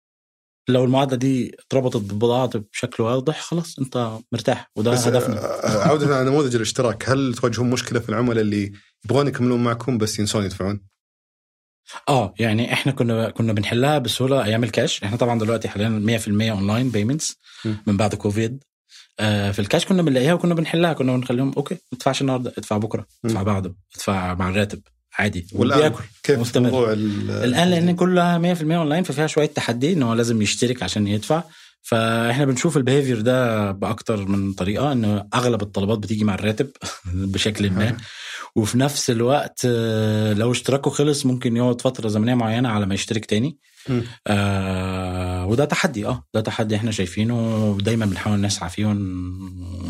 لو المعادلة دي اتربطت ببعض بشكل واضح خلاص أنت مرتاح وده بس هدفنا آه، عودة على نموذج الاشتراك هل تواجهون مشكلة في العملاء اللي يبغون يكملون معكم بس ينسون يدفعون؟ آه يعني إحنا كنا كنا بنحلها بسهولة أيام الكاش إحنا طبعا دلوقتي حاليا 100% online payments. من بعد كوفيد آه في الكاش كنا بنلاقيها وكنا بنحلها كنا بنخليهم أوكي ما تدفعش النهارده ادفع بكرة ادفع. بعده ادفع مع الراتب عادي وبياكل كيف مستمر. موضوع الآن لأن كلها 100% اونلاين ففيها شوية تحدي إن هو لازم يشترك عشان يدفع فإحنا بنشوف ال behavior ده بأكتر من طريقة إن أغلب الطلبات بتيجي مع الراتب بشكل ما وفي نفس الوقت آه، لو اشتراكه خلص ممكن يقعد فترة زمنية معينة على ما يشترك تاني. آه وده تحدي آه ده تحدي إحنا شايفينه ودايما بنحاول نسعى فيه.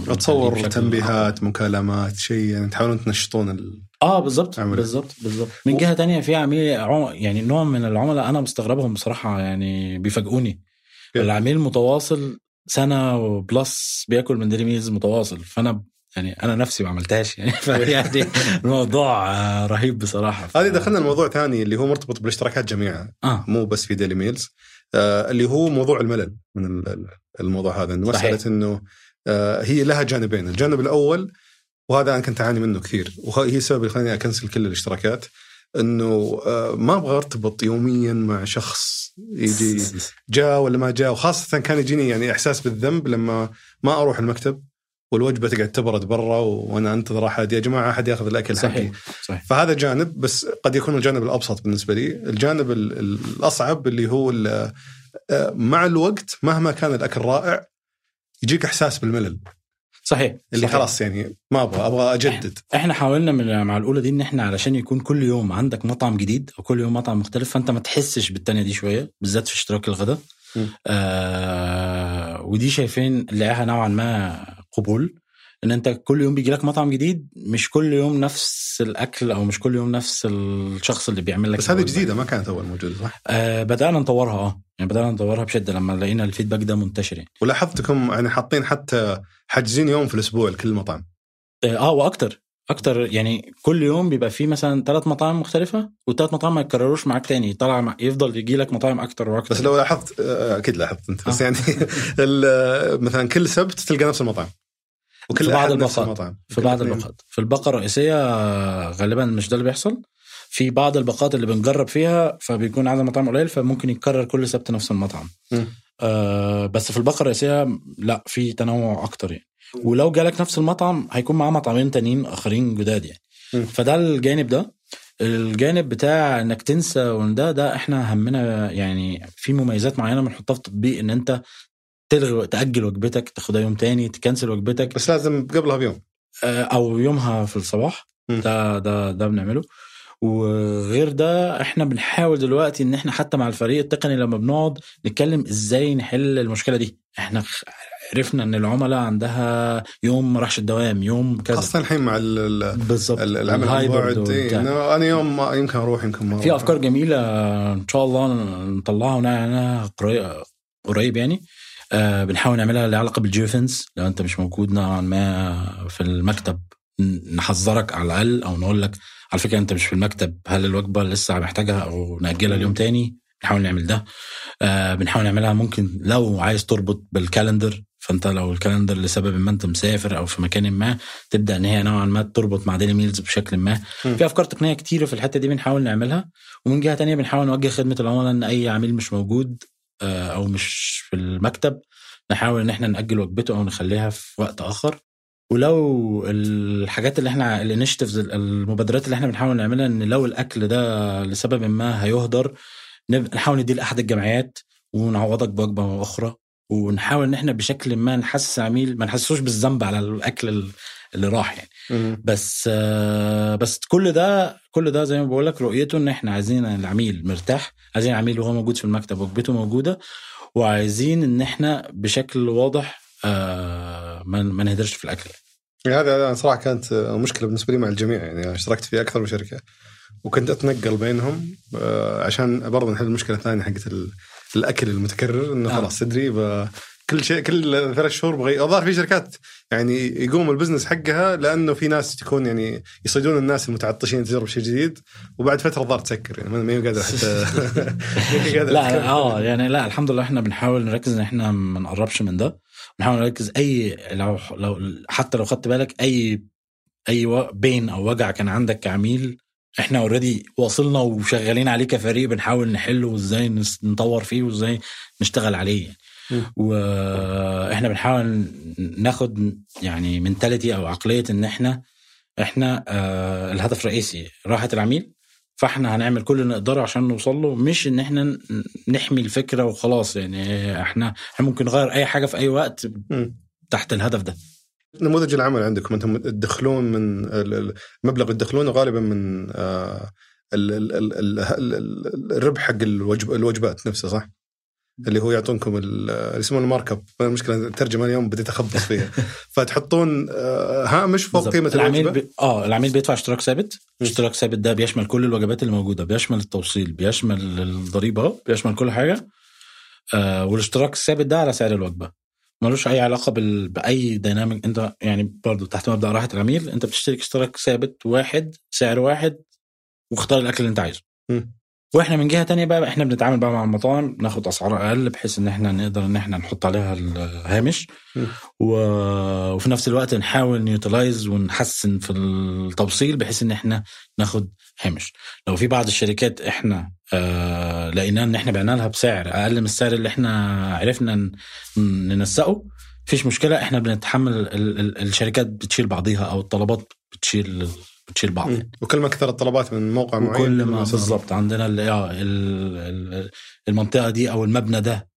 أتصور تنبيهات مكالمات شيء يعني تحاولون تنشطون ال... آه بالظبط. بالظبط بالظبط من جهة تانية في عميل عم- يعني نوع من العملاء أنا مستغربهم بصراحة يعني بيفاجئوني؟ العميل متواصل سنة و plus بياكل من ديلي ميلز متواصل فأنا يعني أنا نفسي ما عملتهاش يعني فيعني الموضوع آه، رهيب بصراحة. هذه دخلنا لموضوع ثاني اللي هو مرتبط بالاشتراكات جميعها آه مو بس في ديلي ميلز آه اللي هو موضوع الملل من ال- ال- الموضوع هذا إنه. مسألة إنه آه هي لها جانبين الجانب الأول وهذا أنا كنت أعاني منه كثير. وهي السبب اللي خلاني أكنسل كل الاشتراكات إنه آه ما أبغى أرتبط يوميا مع شخص يجي جاء ولا ما جاء. وخاصة كان يجيني يعني إحساس بالذنب لما ما أروح المكتب والوجبة تقعد تبرد برا وأنا أنتظر أحد يا جماعة أحد يأخذ الأكل حقي. صحيح صحيح. فهذا جانب بس قد يكون الجانب الأبسط بالنسبة لي، الجانب ال- ال- الأصعب اللي هو آه، مع الوقت مهما كان الأكل رائع يجيك إحساس بالملل. صحيح اللي صحيح. خلاص يعني ما أبغى أبغى أجدد إحنا حاولنا من مع الأولى دي إن إحنا علشان يكون كل يوم عندك مطعم جديد أو كل يوم مطعم مختلف فأنت ما تحسش بالتانية دي شوية بالذات في اشتراك الغداء. آه ودي شايفين لها نوعا ما قبول إن أنت كل يوم بيجي لك مطعم جديد مش كل يوم نفس الأكل أو مش كل يوم نفس الشخص اللي بيعمل لك بس هذه. جديدة ما كانت أول موجودة صح؟ آه بدأنا نطورها آه يعني بدأنا ندورها بشدة لما لقينا الفيدباك ده منتشر يعني. ولاحظتكم يعني حاطين حتى حاجزين يوم في الأسبوع لكل مطعم؟ آه وأكتر أكتر يعني كل يوم بيبقى فيه مثلا ثلاث مطاعم مختلفة والثلاث مطاعم ما يتكرروش معاك تاني طلع مع- يفضل يجي لك مطاعم أكتر وأكتر. بس لو لاحظت آه، أكيد لاحظت أنت بس آه. يعني مثلا كل سبت تلقى نفس المطعم. وكل في بعض. المطعم. في بعض. الباقات في الباقه الرئيسية آه، غالبا مش ده اللي بيحصل. في بعض الباقات اللي بنجرب فيها فبيكون عدد المطاعم قليل فممكن يتكرر كل سبت نفس المطعم. مم. آه بس في الباقه الرئيسيه لا في تنوع أكتر يعني. ولو جالك نفس المطعم هيكون معاه مطعمين تانيين آخرين جداد يعني. مم. فده الجانب ده. الجانب بتاع إنك تنسى وإن ده ده إحنا همنا يعني في مميزات معينة بنحطها في التطبيق إن أنت تلغي تأجل وجبتك تاخدها يوم تاني تكنسل وجبتك. بس لازم قبلها بيوم. آه، أو يومها في الصباح. ده ده ده بنعمله. وغير ده إحنا بنحاول دلوقتي إن إحنا حتى مع الفريق التقني لما بنقعد نتكلم إزاي نحل المشكلة دي. إحنا عرفنا إن العملاء عندها يوم ما راحش الدوام يوم كذا. خاصة الحين مع ال- ال- بالظبط. ال- العمل عن بعد أنا يوم ما يمكن أروح يمكن ما في. أفكار جميلة إن شاء الله نطلعها. ونعملها قريب يعني. آه بنحاول نعملها لها علاقة بال geofence لو أنت مش موجود نوعا ما في المكتب نحذرك على الأقل أو نقول لك على فكرة أنت مش في المكتب هل الوجبة لسه محتاجها أو نأجلها اليوم تاني؟ بنحاول نعمل ده. آه بنحاول نعملها. ممكن لو عايز تربط بال calendar فأنت لو ال calendar لسبب ما أنت مسافر أو في مكان ما تبدأ إن هي نوعا ما تربط مع ديلي ميلز بشكل ما. مم. في أفكار تقنية كتيرة في الحتة دي بنحاول نعملها. ومن جهة تانية بنحاول نوجه خدمة العملاء إن أي عميل مش موجود آه، أو مش في المكتب نحاول إن إحنا نأجل وجبته أو نخليها في وقت آخر. ولو الحاجات اللي إحنا ال initiatives المبادرات اللي إحنا بنحاول نعملها إن لو الأكل ده لسبب ما هيهدر نحاول نديه لأحد الجمعيات ونعوضك بوجبة أخرى ونحاول إن إحنا بشكل ما نحسس العميل ما نحسسوش بالذنب على الأكل ال- اللي راح يعني. بس آه، بس كل ده كل ده زي ما بقول لك رؤيته إن إحنا عايزين العميل مرتاح عايزين العميل وهو موجود في المكتب وجبته موجودة وعايزين إن إحنا بشكل واضح آه، ما ما نهدرش في الأكل يعني هذا هذا صراحة كانت مشكلة بالنسبة لي مع الجميع يعني أنا اشتركت في أكثر من شركة وكنت أتنقل بينهم آه، عشان برضه نحل المشكلة الثانية حقت ال- الأكل المتكرر إنه آه. خلاص تدري كل شيء كل ثلاث شهور بغي الظاهر في شركات يعني يقوم البزنس حقها لأنه في ناس تكون يعني يصيدون الناس المتعطشين تجرب شيء جديد وبعد فترة الظاهر تسكر يعني ما- هي قادرة حتى لا. آه يعني لا الحمد لله إحنا بنحاول نركز إن إحنا ما نقربش من ده بنحاول نركز أي لو لو حتى لو خدت بالك أي أي بين أو وجع كان عندك كعميل إحنا already واصلنا وشغالين عليه كفريق بنحاول نحله وإزاي نطور فيه وإزاي نشتغل عليه مم. وإحنا بنحاول ناخد يعني mentality أو عقلية إن إحنا إحنا آه الهدف الرئيسي راحة العميل فاحنا هنعمل كل اللي نقدره عشان نوصل له مش إن إحنا نحمي الفكرة وخلاص يعني إحنا إحنا ممكن نغير أي حاجة في أي وقت. تحت الهدف ده نموذج العمل عندكم أنتم تدخلون من ال- ال- مبلغ تدخلونه غالبا من آه، ال- ال- ال- ال- ال- الربح حق الوجب الوجبات نفسها صح؟ اللي هو يعطونكم ال- اللي يسمونه المارك أب. المشكلة الترجمه اليوم بديت أخبص فيها. فتحطون آه، هامش فوق بالظبط. قيمة العميل بي... آه العميل بيدفع اشتراك ثابت. اشتراك ثابت ده بيشمل كل الوجبات اللي موجودة بيشمل التوصيل بيشمل الضريبة بيشمل كل حاجة. آه والاشتراك الثابت ده على سعر الوجبة. ملوش أي علاقة بال... بأي dynamic أنت يعني برضو تحت مبدأ راحة العميل أنت بتشترك اشتراك ثابت واحد سعر واحد واختار الأكل اللي أنت عايزه. وإحنا من جهة تانية بقى إحنا بنتعامل بقى مع المطاعم ناخد أسعار أقل بحيث إن إحنا نقدر إن إحنا نحط عليها الهامش. و... وفي نفس الوقت نحاول ن utilize ونحسن في التوصيل بحيث إن إحنا ناخد هامش لو في بعض الشركات إحنا آه لقينا إن إحنا بعنا لها بسعر أقل من السعر اللي إحنا عرفنا ننسقه مفيش مشكلة إحنا بنتحمل ال... ال... الشركات بتشيل بعضيها أو الطلبات بتشيل بتشيل بعض مم. وكل ما كثرت الطلبات من موقع معين كل ما بالظبط عندنا ال- آه، ال- ال- المنطقة دي أو المبنى ده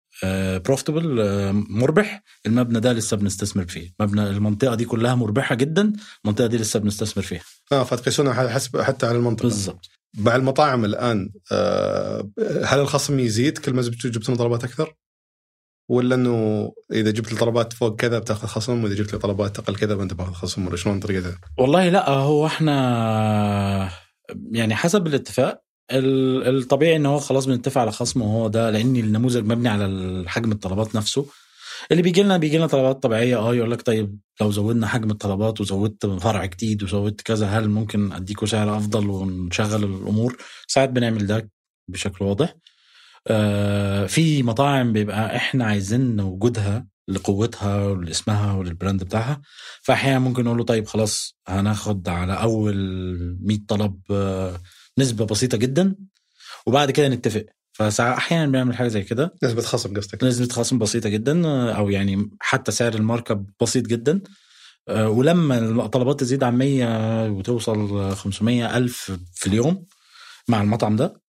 بروفيتبل مربح. المبنى ده لسه بنستثمر فيه. مبنى المنطقة دي كلها مربحة جدا المنطقة دي لسه بنستثمر فيها. آه فتقيسونها حسب حتى على المنطقة. بالظبط مع المطاعم الآن آه، هل الخصم يزيد كل ما جبت- جبتون طلبات أكثر؟ ولا إنه إذا جبت لي طلبات فوق كذا بتأخذ خصم وإذا جبت لي طلبات أقل كذا فأنت باخذ خصم ولا شلون طريقتها؟ والله لا هو إحنا يعني حسب الاتفاق ال- الطبيعي ان هو خلاص بنتفق على خصم وهو ده لأن النموذج مبني على حجم الطلبات نفسه. اللي بيجي لنا بيجي لنا طلبات طبيعية آه يقول لك طيب لو زودنا حجم الطلبات وزودت فرع جديد وزودت كذا هل ممكن أديكوا سعر أفضل ونشغل الأمور؟ ساعات بنعمل ده بشكل واضح. في مطاعم بيبقى إحنا عايزين وجودها لقوتها ولاسمها وللبراند بتاعها. فأحيانا ممكن نقول له طيب خلاص هناخد على أول 100 طلب آه، نسبة بسيطة جدا وبعد كده نتفق. فأحيانا بنعمل حاجة زي كده. نسبة خصم قصدك. نسبة خصم بسيطة جدا آه، أو يعني حتى سعر الماركة بسيط جدا. آه، ولما الطلبات تزيد عن 100 وتوصل 500 ألف في اليوم مع المطعم ده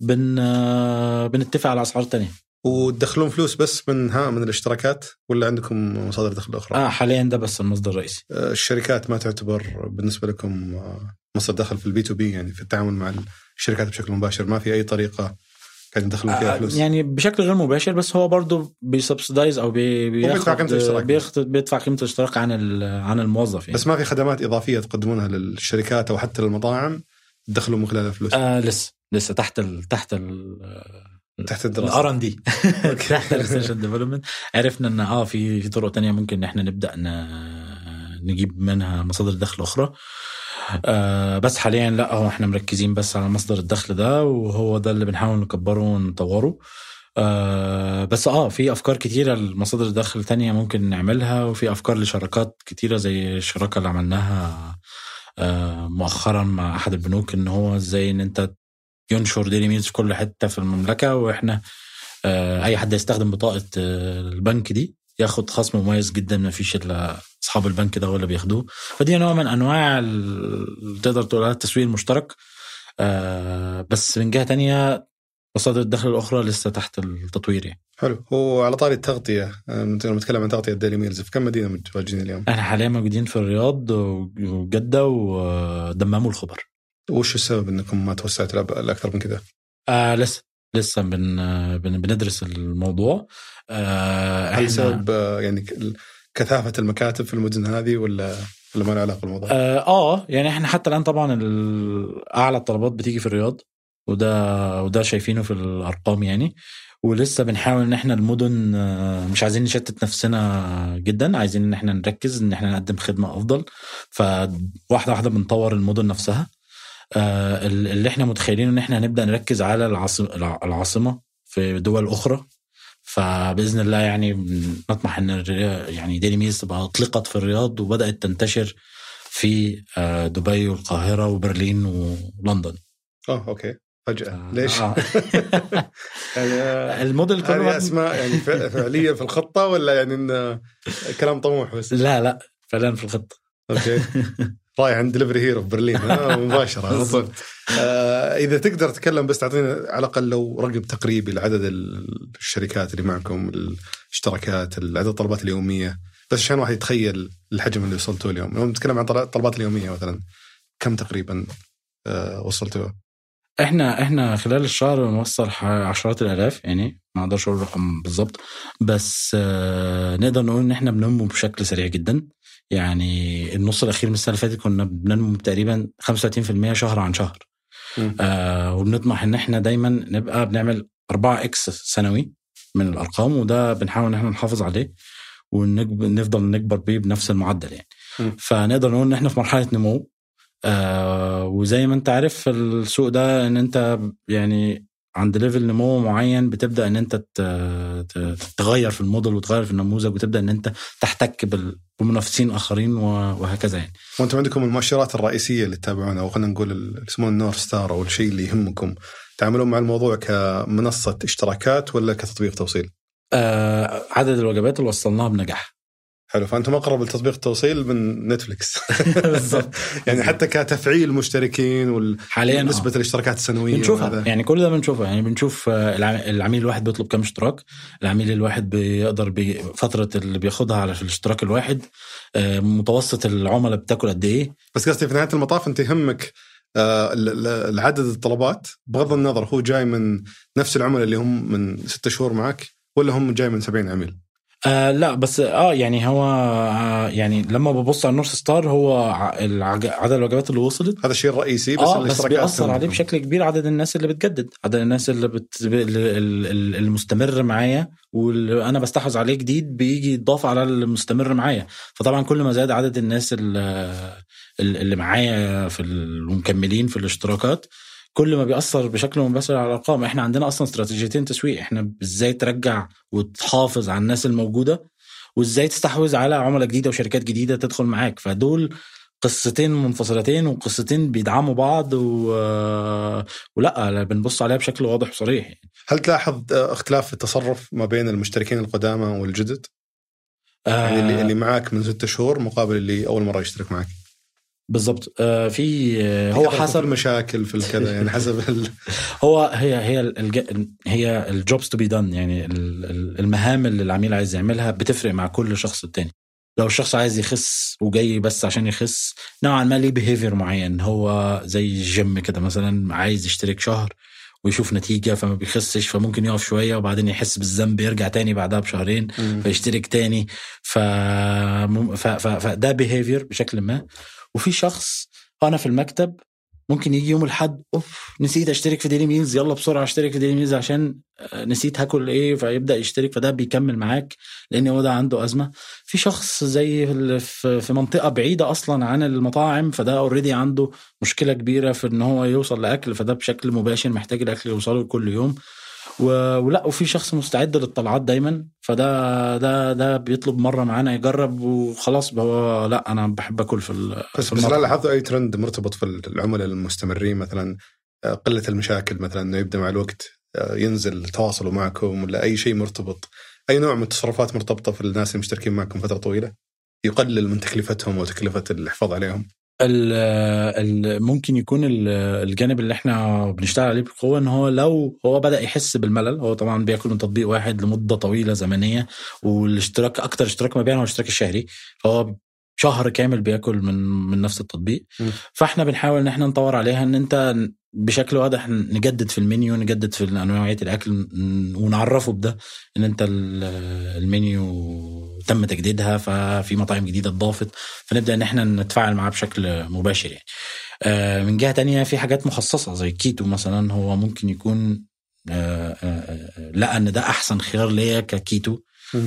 بن آه، بنتفق على أسعار تانية. وتدخلون فلوس بس من ها من الاشتراكات ولا عندكم مصادر دخل أخرى؟ آه حاليا ده بس المصدر الرئيسي. آه، الشركات ما تعتبر بالنسبة لكم آه، مصدر دخل في ال B2B يعني في التعامل مع الشركات بشكل مباشر. ما في أي طريقة قاعدين يدخلون فيها فلوس؟ يعني بشكل غير مباشر بس هو برضه بي subsidize أو بي بيدفع قيمة الاشتراك. بيدفع قيمة الاشتراك عن عن الموظف يعني. بس ما في خدمات إضافية تقدمونها للشركات أو حتى للمطاعم تدخلون من خلالها فلوس؟ آه لسه. لسه تحت ال تحت ال تحت الدراسة. ال R&D تحت ال research development عرفنا إن آه في في طرق تانية ممكن إن إحنا نبدأ نجيب منها مصادر دخل أخرى. آه بس حاليا لا هو إحنا مركزين بس على مصدر الدخل ده وهو ده اللي بنحاول نكبره ونطوره. آه بس آه في أفكار كتيرة لمصادر دخل تانية ممكن نعملها وفي أفكار لشراكات كتيرة زي الشراكة اللي عملناها آه مؤخرا مع أحد البنوك إن هو إزاي إن أنت ينشر ديلي ميلز في كل حتة في المملكة وإحنا آه، أي حد يستخدم بطاقة آه، البنك دي ياخد خصم مميز جدا ما فيش إلا أصحاب البنك ده هو اللي بياخدوه. فدي نوع من أنواع تقدر تقول عليها التسويق المشترك. آه، بس من جهة تانية مصادر الدخل الأخرى لسه تحت التطوير يعني. حلو. وعلى طاري التغطية لما نتكلم عن تغطية ديلي ميلز في كم مدينة متواجدين اليوم؟ إحنا حاليا موجودين في الرياض وجدة ودمام والخبر. وش السبب إنكم ما توسعتوا لاكثر من كذا؟ آه لسه لسه بن بن بندرس الموضوع آه هل سبب آه، يعني كثافة المكاتب في المدن هذه ولا ولا ما له علاقة بالموضوع؟ آه آه، يعني إحنا حتى الآن طبعا أعلى الطلبات بتيجي في الرياض وده وده شايفينه في الأرقام يعني ولسه بنحاول إن إحنا المدن آه، مش عايزين نشتت نفسنا جدا عايزين إن إحنا نركز إن إحنا نقدم خدمة أفضل فواحدة واحدة بنطور المدن نفسها اللي إحنا متخيلين ان إحنا هنبدأ نركز على العاصمة في دول أخرى. فبإذن الله يعني نطمح إن يعني ديلي ميلز تبقى أطلقت في الرياض وبدأت تنتشر في آه، دبي والقاهرة وبرلين ولندن. آه أوكي. فجأة. آه، ليش؟ آه. يعني آه، الموديل كله هذه أسماء يعني فعليا في الخطة ولا يعني انه كلام طموح بس؟ لا لا. فعلا في الخطة. أوكي. رايح عند دليفري هيرو في برلين. ها مباشرة. آه إذا تقدر تتكلم بس تعطينا على الأقل لو رقم تقريبي لعدد الشركات اللي معكم الاشتراكات عدد الطلبات اليومية. بس عشان واحد يتخيل الحجم اللي وصلتوا اليوم. لو نتكلم عن طل- الطلبات اليومية مثلا كم تقريبا آه وصلتوا إحنا إحنا خلال الشهر بنوصل ح- عشرات الآلاف يعني ما أقدرش أقول رقم بالظبط بس آه نقدر نقول إن إحنا بننمو بشكل سريع جدا. يعني النص الأخير من السنة اللي فاتت كنا بننمو تقريبا 35% شهر عن شهر. آه وبنطمح إن إحنا دايما نبقى بنعمل 4 X سنوي من الأرقام وده بنحاول إن إحنا نحافظ عليه ونفضل نكبر بيه بنفس المعدل يعني مم. فنقدر نقول إن إحنا في مرحلة نمو آه وزي ما أنت عارف السوق ده إن أنت يعني عند level نمو معين بتبدأ إن أنت ت- ت- تغير في الموديل وتغير في النموذج وتبدأ إن أنت تحتك بمنافسين آخرين وهكذا يعني. وأنتم عندكم المؤشرات الرئيسية اللي تتابعونها أو خلينا نقول اللي يسمونه ال north star أو الشيء اللي يهمكم. تعاملون مع الموضوع كمنصة اشتراكات ولا كتطبيق توصيل؟ آه عدد الوجبات اللي وصلناها بنجاح. حلو. فأنتم أقرب لتطبيق التوصيل من نتفلكس بالظبط يعني حتى كتفعيل مشتركين حاليا ونسبه آه. الاشتراكات السنوية بنشوفها. وهذا. يعني كل ده بنشوفها يعني بنشوف آه، العم- العميل الواحد بيطلب كام اشتراك. العميل الواحد بيقدر بي فترة اللي بياخدها على الاشتراك الواحد آه، متوسط العملاء بتاكل قد إيه. بس قصدي في نهاية المطاف أنت يهمك آه، ال- ال- العدد الطلبات. بغض النظر هو جاي من نفس العملاء اللي هم من ستة شهور معك ولا هم جاي من 70 عميل؟ آه لا بس آه يعني هو آه يعني لما ببص على النورث ستار هو عدد الوجبات اللي وصلت هذا الشيء الرئيسي بس آه بس بيأثر عليه بشكل كبير عدد الناس اللي بتجدد عدد الناس اللي بت... ال- ال- ال- المستمر معايا واللي أنا بستحوذ عليه جديد بيجي يضاف على المستمر معايا. فطبعا كل ما زاد عدد الناس اللي, اللي معايا في المكملين في الاشتراكات كل ما بيأثر بشكل مباشر على الأرقام. إحنا عندنا أصلا استراتيجيتين تسويق. إحنا إزاي ترجع وتحافظ على الناس الموجودة وإزاي تستحوذ على عملاء جديدة وشركات جديدة تدخل معاك. فدول قصتين منفصلتين وقصتين بيدعموا بعض و... ولأ لا، بنبص عليها بشكل واضح وصريح يعني. هل تلاحظ آه، اختلاف في التصرف ما بين المشتركين القدامى والجدد؟ يعني اللي, اللي معاك من ستة شهور مقابل اللي أول مرة يشترك معك. بالظبط آه في آه هو حسب المشاكل في الكذا يعني حسب ال... هو هي هي الج... هي ال jobs to be done يعني ال- ال- المهام اللي العميل عايز يعملها بتفرق مع كل شخص التاني. لو الشخص عايز يخس وجاي بس عشان يخس نوعا ما ليه behavior معين. هو زي الجيم كده مثلا عايز يشترك شهر ويشوف نتيجة فما بيخسش فممكن يقف شوية وبعدين يحس بالذنب يرجع تاني بعدها بشهرين فيشترك تاني. ف... ف... ف... فده behavior بشكل ما. وفي شخص أنا في المكتب ممكن يجي يوم الأحد أوف نسيت أشترك في ديلي ميلز يلا بسرعة أشترك في ديلي ميلز عشان آه، نسيت هاكل إيه فيبدأ يشترك فده بيكمل معاك لأن هو ده عنده أزمة. في شخص زي في منطقة بعيدة أصلا عن المطاعم فده already عنده مشكلة كبيرة في إن هو يوصل لأكل فده بشكل مباشر محتاج الأكل يوصله كل يوم. ولا وفي شخص مستعد للطلعات دايما. فده ده ده بيطلب مرة معانا يجرب وخلاص. هو لا أنا بحب أكل في ال- بس بس. لاحظتوا أي ترند مرتبط في العملاء المستمرين مثلا آه، قلة المشاكل مثلا إنه يبدأ مع الوقت آه، ينزل تواصلوا معكم ولا أي شيء مرتبط. أي نوع من التصرفات مرتبطة في الناس المشتركين معكم فترة طويلة؟ يقلل من تكلفتهم وتكلفة الحفاظ عليهم. ال ال ممكن يكون ال- الجانب اللي إحنا بنشتغل عليه بقوة إن هو لو هو بدأ يحس بالملل هو طبعا بياكل من تطبيق واحد لمدة طويلة زمنية والاشتراك أكتر اشتراك ما بينه هو الاشتراك الشهري فهو شهر كامل بياكل من من نفس التطبيق م. فاحنا بنحاول ان إحنا نطور عليها ان انت بشكل واضح نجدد في المنيو نجدد في نوعيه الأكل ونعرفه بده ان انت ال- المنيو تم تجديدها ففي مطاعم جديدة اتضافت فنبدأ ان إحنا نتفاعل معاه بشكل مباشر يعني آه، من جهة تانية في حاجات مخصصة زي الكيتو مثلا هو ممكن يكون آه، آه، لقى ان ده أحسن خيار ليا ككيتو.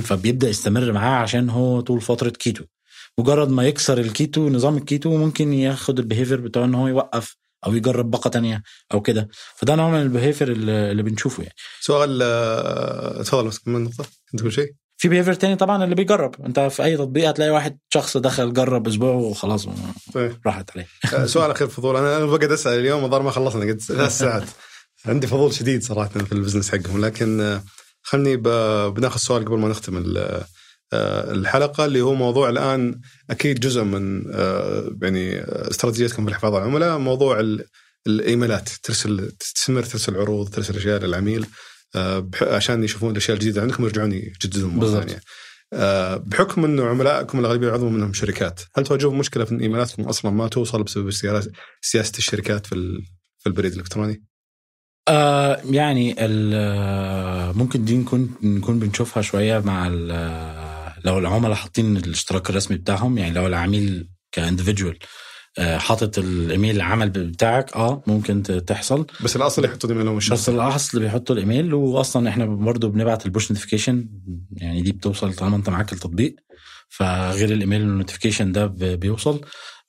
فبيبدأ يستمر معاه عشان هو طول فترة كيتو مجرد ما يكسر الكيتو نظام الكيتو ممكن ياخد ال behavior بتاعه إن هو يوقف أو يجرب باقه تانية أو كده. فده نوع من ال behavior اللي بنشوفه يعني. سؤال آه، تفضل بس كمل نقطة. كنت تقول شيء؟ في behavior تاني طبعا اللي بيجرب. أنت في أي تطبيق هتلاقي واحد شخص دخل جرب أسبوع وخلاص إيه. راحت عليه. آه، سؤال أخير فضول. أنا بقعد أسأل اليوم الظاهر ما خلصنا قد ثلاث ساعات. عندي فضول شديد صراحة في ال business حقهم. لكن آه، خلني بناخذ سؤال قبل ما نختم الحلقة اللي هو موضوع الآن أكيد جزء من آه، يعني آه، استراتيجيتكم في الحفاظ على العملاء موضوع ال- الإيميلات ترسل تستمر ترسل عروض ترسل أشياء للعميل آه، عشان يشوفون الأشياء الجديدة عندكم ويرجعون يجددون مرة. ثانية. آه، بحكم انه عملائكم الأغلبية عضو منهم شركات، هل تواجهون مشكلة في إن إيميلاتكم أصلا ما توصل بسبب سياسه الشركات في في البريد الإلكتروني؟ آه يعني ممكن دي نكون نكون بنشوفها شوية مع لو العملاء حاطين الاشتراك الرسمي بتاعهم يعني لو العميل كاندفيدجوال حاطط الإيميل العمل بتاعك آه ممكن تحصل. بس الأصل يحطوا ايميلهم بس الشخصي الأصل بيحطوا الإيميل واصلا إحنا برضه بنبعت ال push notification يعني دي بتوصل طالما أنت معاك التطبيق. فغير ال email ال notification ده بيوصل.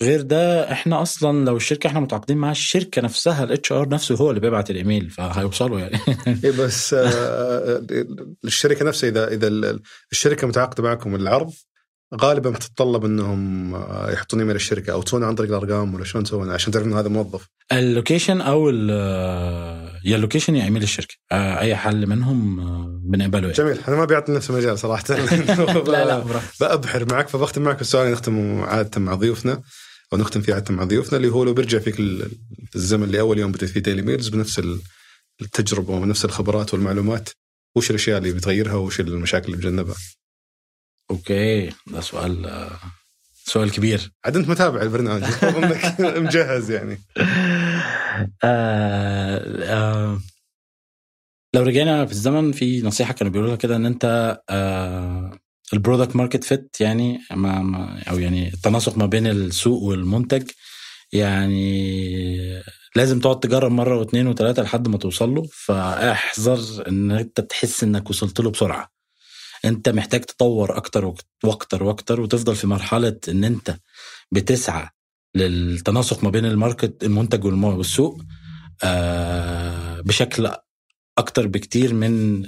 غير ده إحنا أصلا لو الشركة إحنا متعاقدين مع الشركة نفسها ال HR نفسه هو اللي بيبعت الإيميل فهيوصلوا يعني. إيه بس آه، الشركة نفسها إذا إذا ال- الشركة متعاقدة معكم العرض غالبا بتتطلب إنهم آه، يحطون ايميل الشركة أو تسوون عن طريق الأرقام ولا شلون تسوون عشان تعرف إنه هذا موظف. ال location أو ال يا ال location يا ايميل الشركة. آه، أي حل منهم آه، بنقبله يعني. جميل. أنا ما بيعطي نفسي مجال صراحة. لا لا. بأبحر معك فبختم معك السؤال اللي نختم عادة مع ضيوفنا أو نختم فيه عادة مع ضيوفنا اللي هو لو بيرجع فيك ال- الزمن اللي أول يوم بديت فيه ديلي ميلز بنفس ال- التجربة ونفس الخبرات والمعلومات وش الأشياء اللي بتغيرها وش المشاكل اللي بتجنبها؟ أوكي ده سؤال سؤال كبير. عاد أنت متابع البرنامج إنك مجهز يعني. آه آه لو رجعنا في الزمن في نصيحة كانوا بيقولوا لها كده إن أنت آه ال product market fit يعني ما ما أو يعني التناسق ما بين السوق والمنتج يعني لازم تقعد تجرب مرة واثنين وثلاثه لحد ما توصل له فاحذر إن أنت تحس إنك وصلت له بسرعة. انت محتاج تطور أكتر وأكتر وأكتر وتفضل في مرحلة ان انت بتسعى للتناسق ما بين الماركت المنتج والسوق آه، بشكل أكتر بكتير من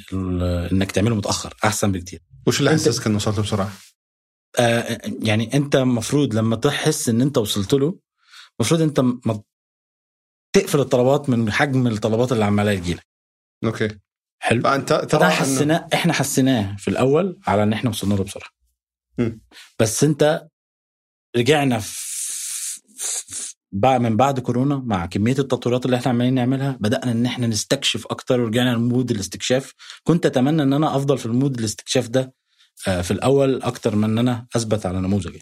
انك تعمله متأخر احسن بكتير. وش اللي حسسك انه وصلت بسرعة؟ آه يعني انت المفروض لما تحس ان انت وصلت له المفروض انت ما تقفل الطلبات من حجم الطلبات اللي عمالة تجيلك أوكي. حلو. فأنت ترى حسيناه إنه... إحنا حسيناه في الأول على إن إحنا وصلنا له بسرعة. م. بس أنت رجعنا في بقى من بعد كورونا مع كمية التطويرات اللي إحنا عمالين نعملها بدأنا إن إحنا نستكشف أكتر ورجعنا ل mode الاستكشاف. كنت أتمنى إن أنا أفضل في ال mode الاستكشاف ده آه، في الأول أكتر من إن أنا أثبت على نموذجي.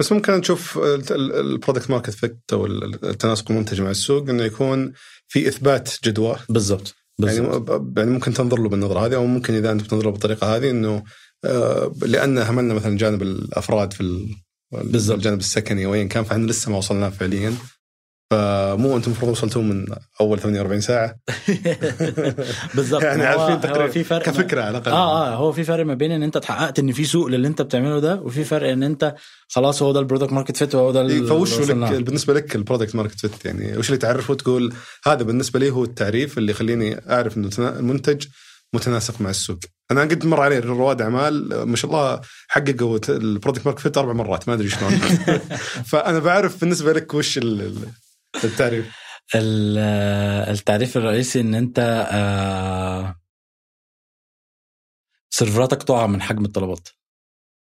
بس ممكن نشوف ال product market fit أو التناسق المنتج مع السوق إنه يكون في إثبات جدوى. بالضبط. يعني يعني ممكن تنظر له بالنظرة هذه أو ممكن إذا أنت بتنظر له بالطريقة هذه إنه آه، لأن هملنا مثلا جانب الأفراد في بالضبط. الجانب السكني وين كان فإحنا لسه ما وصلنا فعليا. فمو أنتم المفروض وصلتوا من اول 48 ساعة. بالضبط. يعني عارفين تقريبا في فرق كفكرة على الأقل. آه آه هو في فرق ما بين إن أنت تحققت إن في سوق للي أنت بتعمله ده وفي فرق إن أنت خلاص هو ده ال product market fit وهو ده إيه، فوش لك بالنسبة لك ال product market fit يعني وش اللي تعرفه وتقول هذا بالنسبة لي هو التعريف اللي يخليني أعرف إنه المنتج متناسق مع السوق. أنا قد مر علي رواد أعمال ما شاء الله حققوا ال product market fit أربع مرات ما أدري شلون. فأنا بعرف بالنسبة لك وش التعريف. التعريف الرئيسي إن أنت آه، server اتك تقع من حجم الطلبات.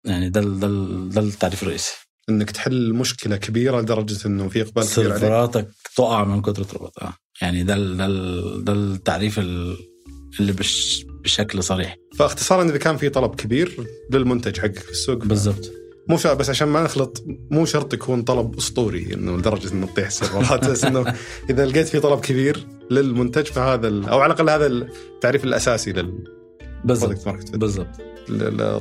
يعني ده ده ده التعريف الرئيسي. إنك تحل مشكلة كبيرة لدرجة إنه في إقبال كبير server اتك تقع من كثر الطلبات آه. يعني ده ده ده التعريف اللي بش بشكل صريح. فاختصارا إذا كان في طلب كبير للمنتج حقك في السوق. بالضبط. مو بس عشان ما نخلط مو شرط يكون طلب أسطوري إنه لدرجة إنه تطيح server ات بس إنه إذا لقيت في طلب كبير للمنتج فهذا أو على الأقل هذا التعريف الأساسي لل بالضبط بالضبط.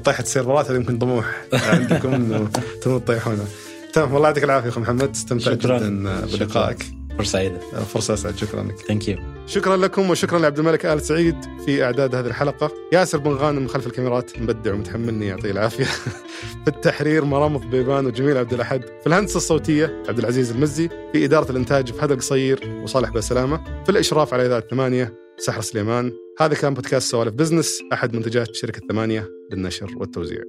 طيحة ال server ات هذه يمكن طموح عندكم إنه تبون تطيحونها تمام والله يعطيك العافية اخو محمد استمتعت جدا بلقائك. فرصة سعيده فرصة أسعد. شكرا لك. thank you شكرا لكم وشكرا لعبد الملك آل سعيد في إعداد هذه الحلقة. ياسر بن غانم خلف الكاميرات مبدع ومتحملني يعطيه العافية. في التحرير مرام بيبان وجميل عبد الأحد. في الهندسة الصوتية عبد العزيز المزي. في إدارة الإنتاج فهد القصير وصالح بسلامة. في الإشراف على إذاعة ثمانية سحر سليمان. هذا كان بودكاست سوالف بزنس. أحد منتجات شركة ثمانية للنشر والتوزيع.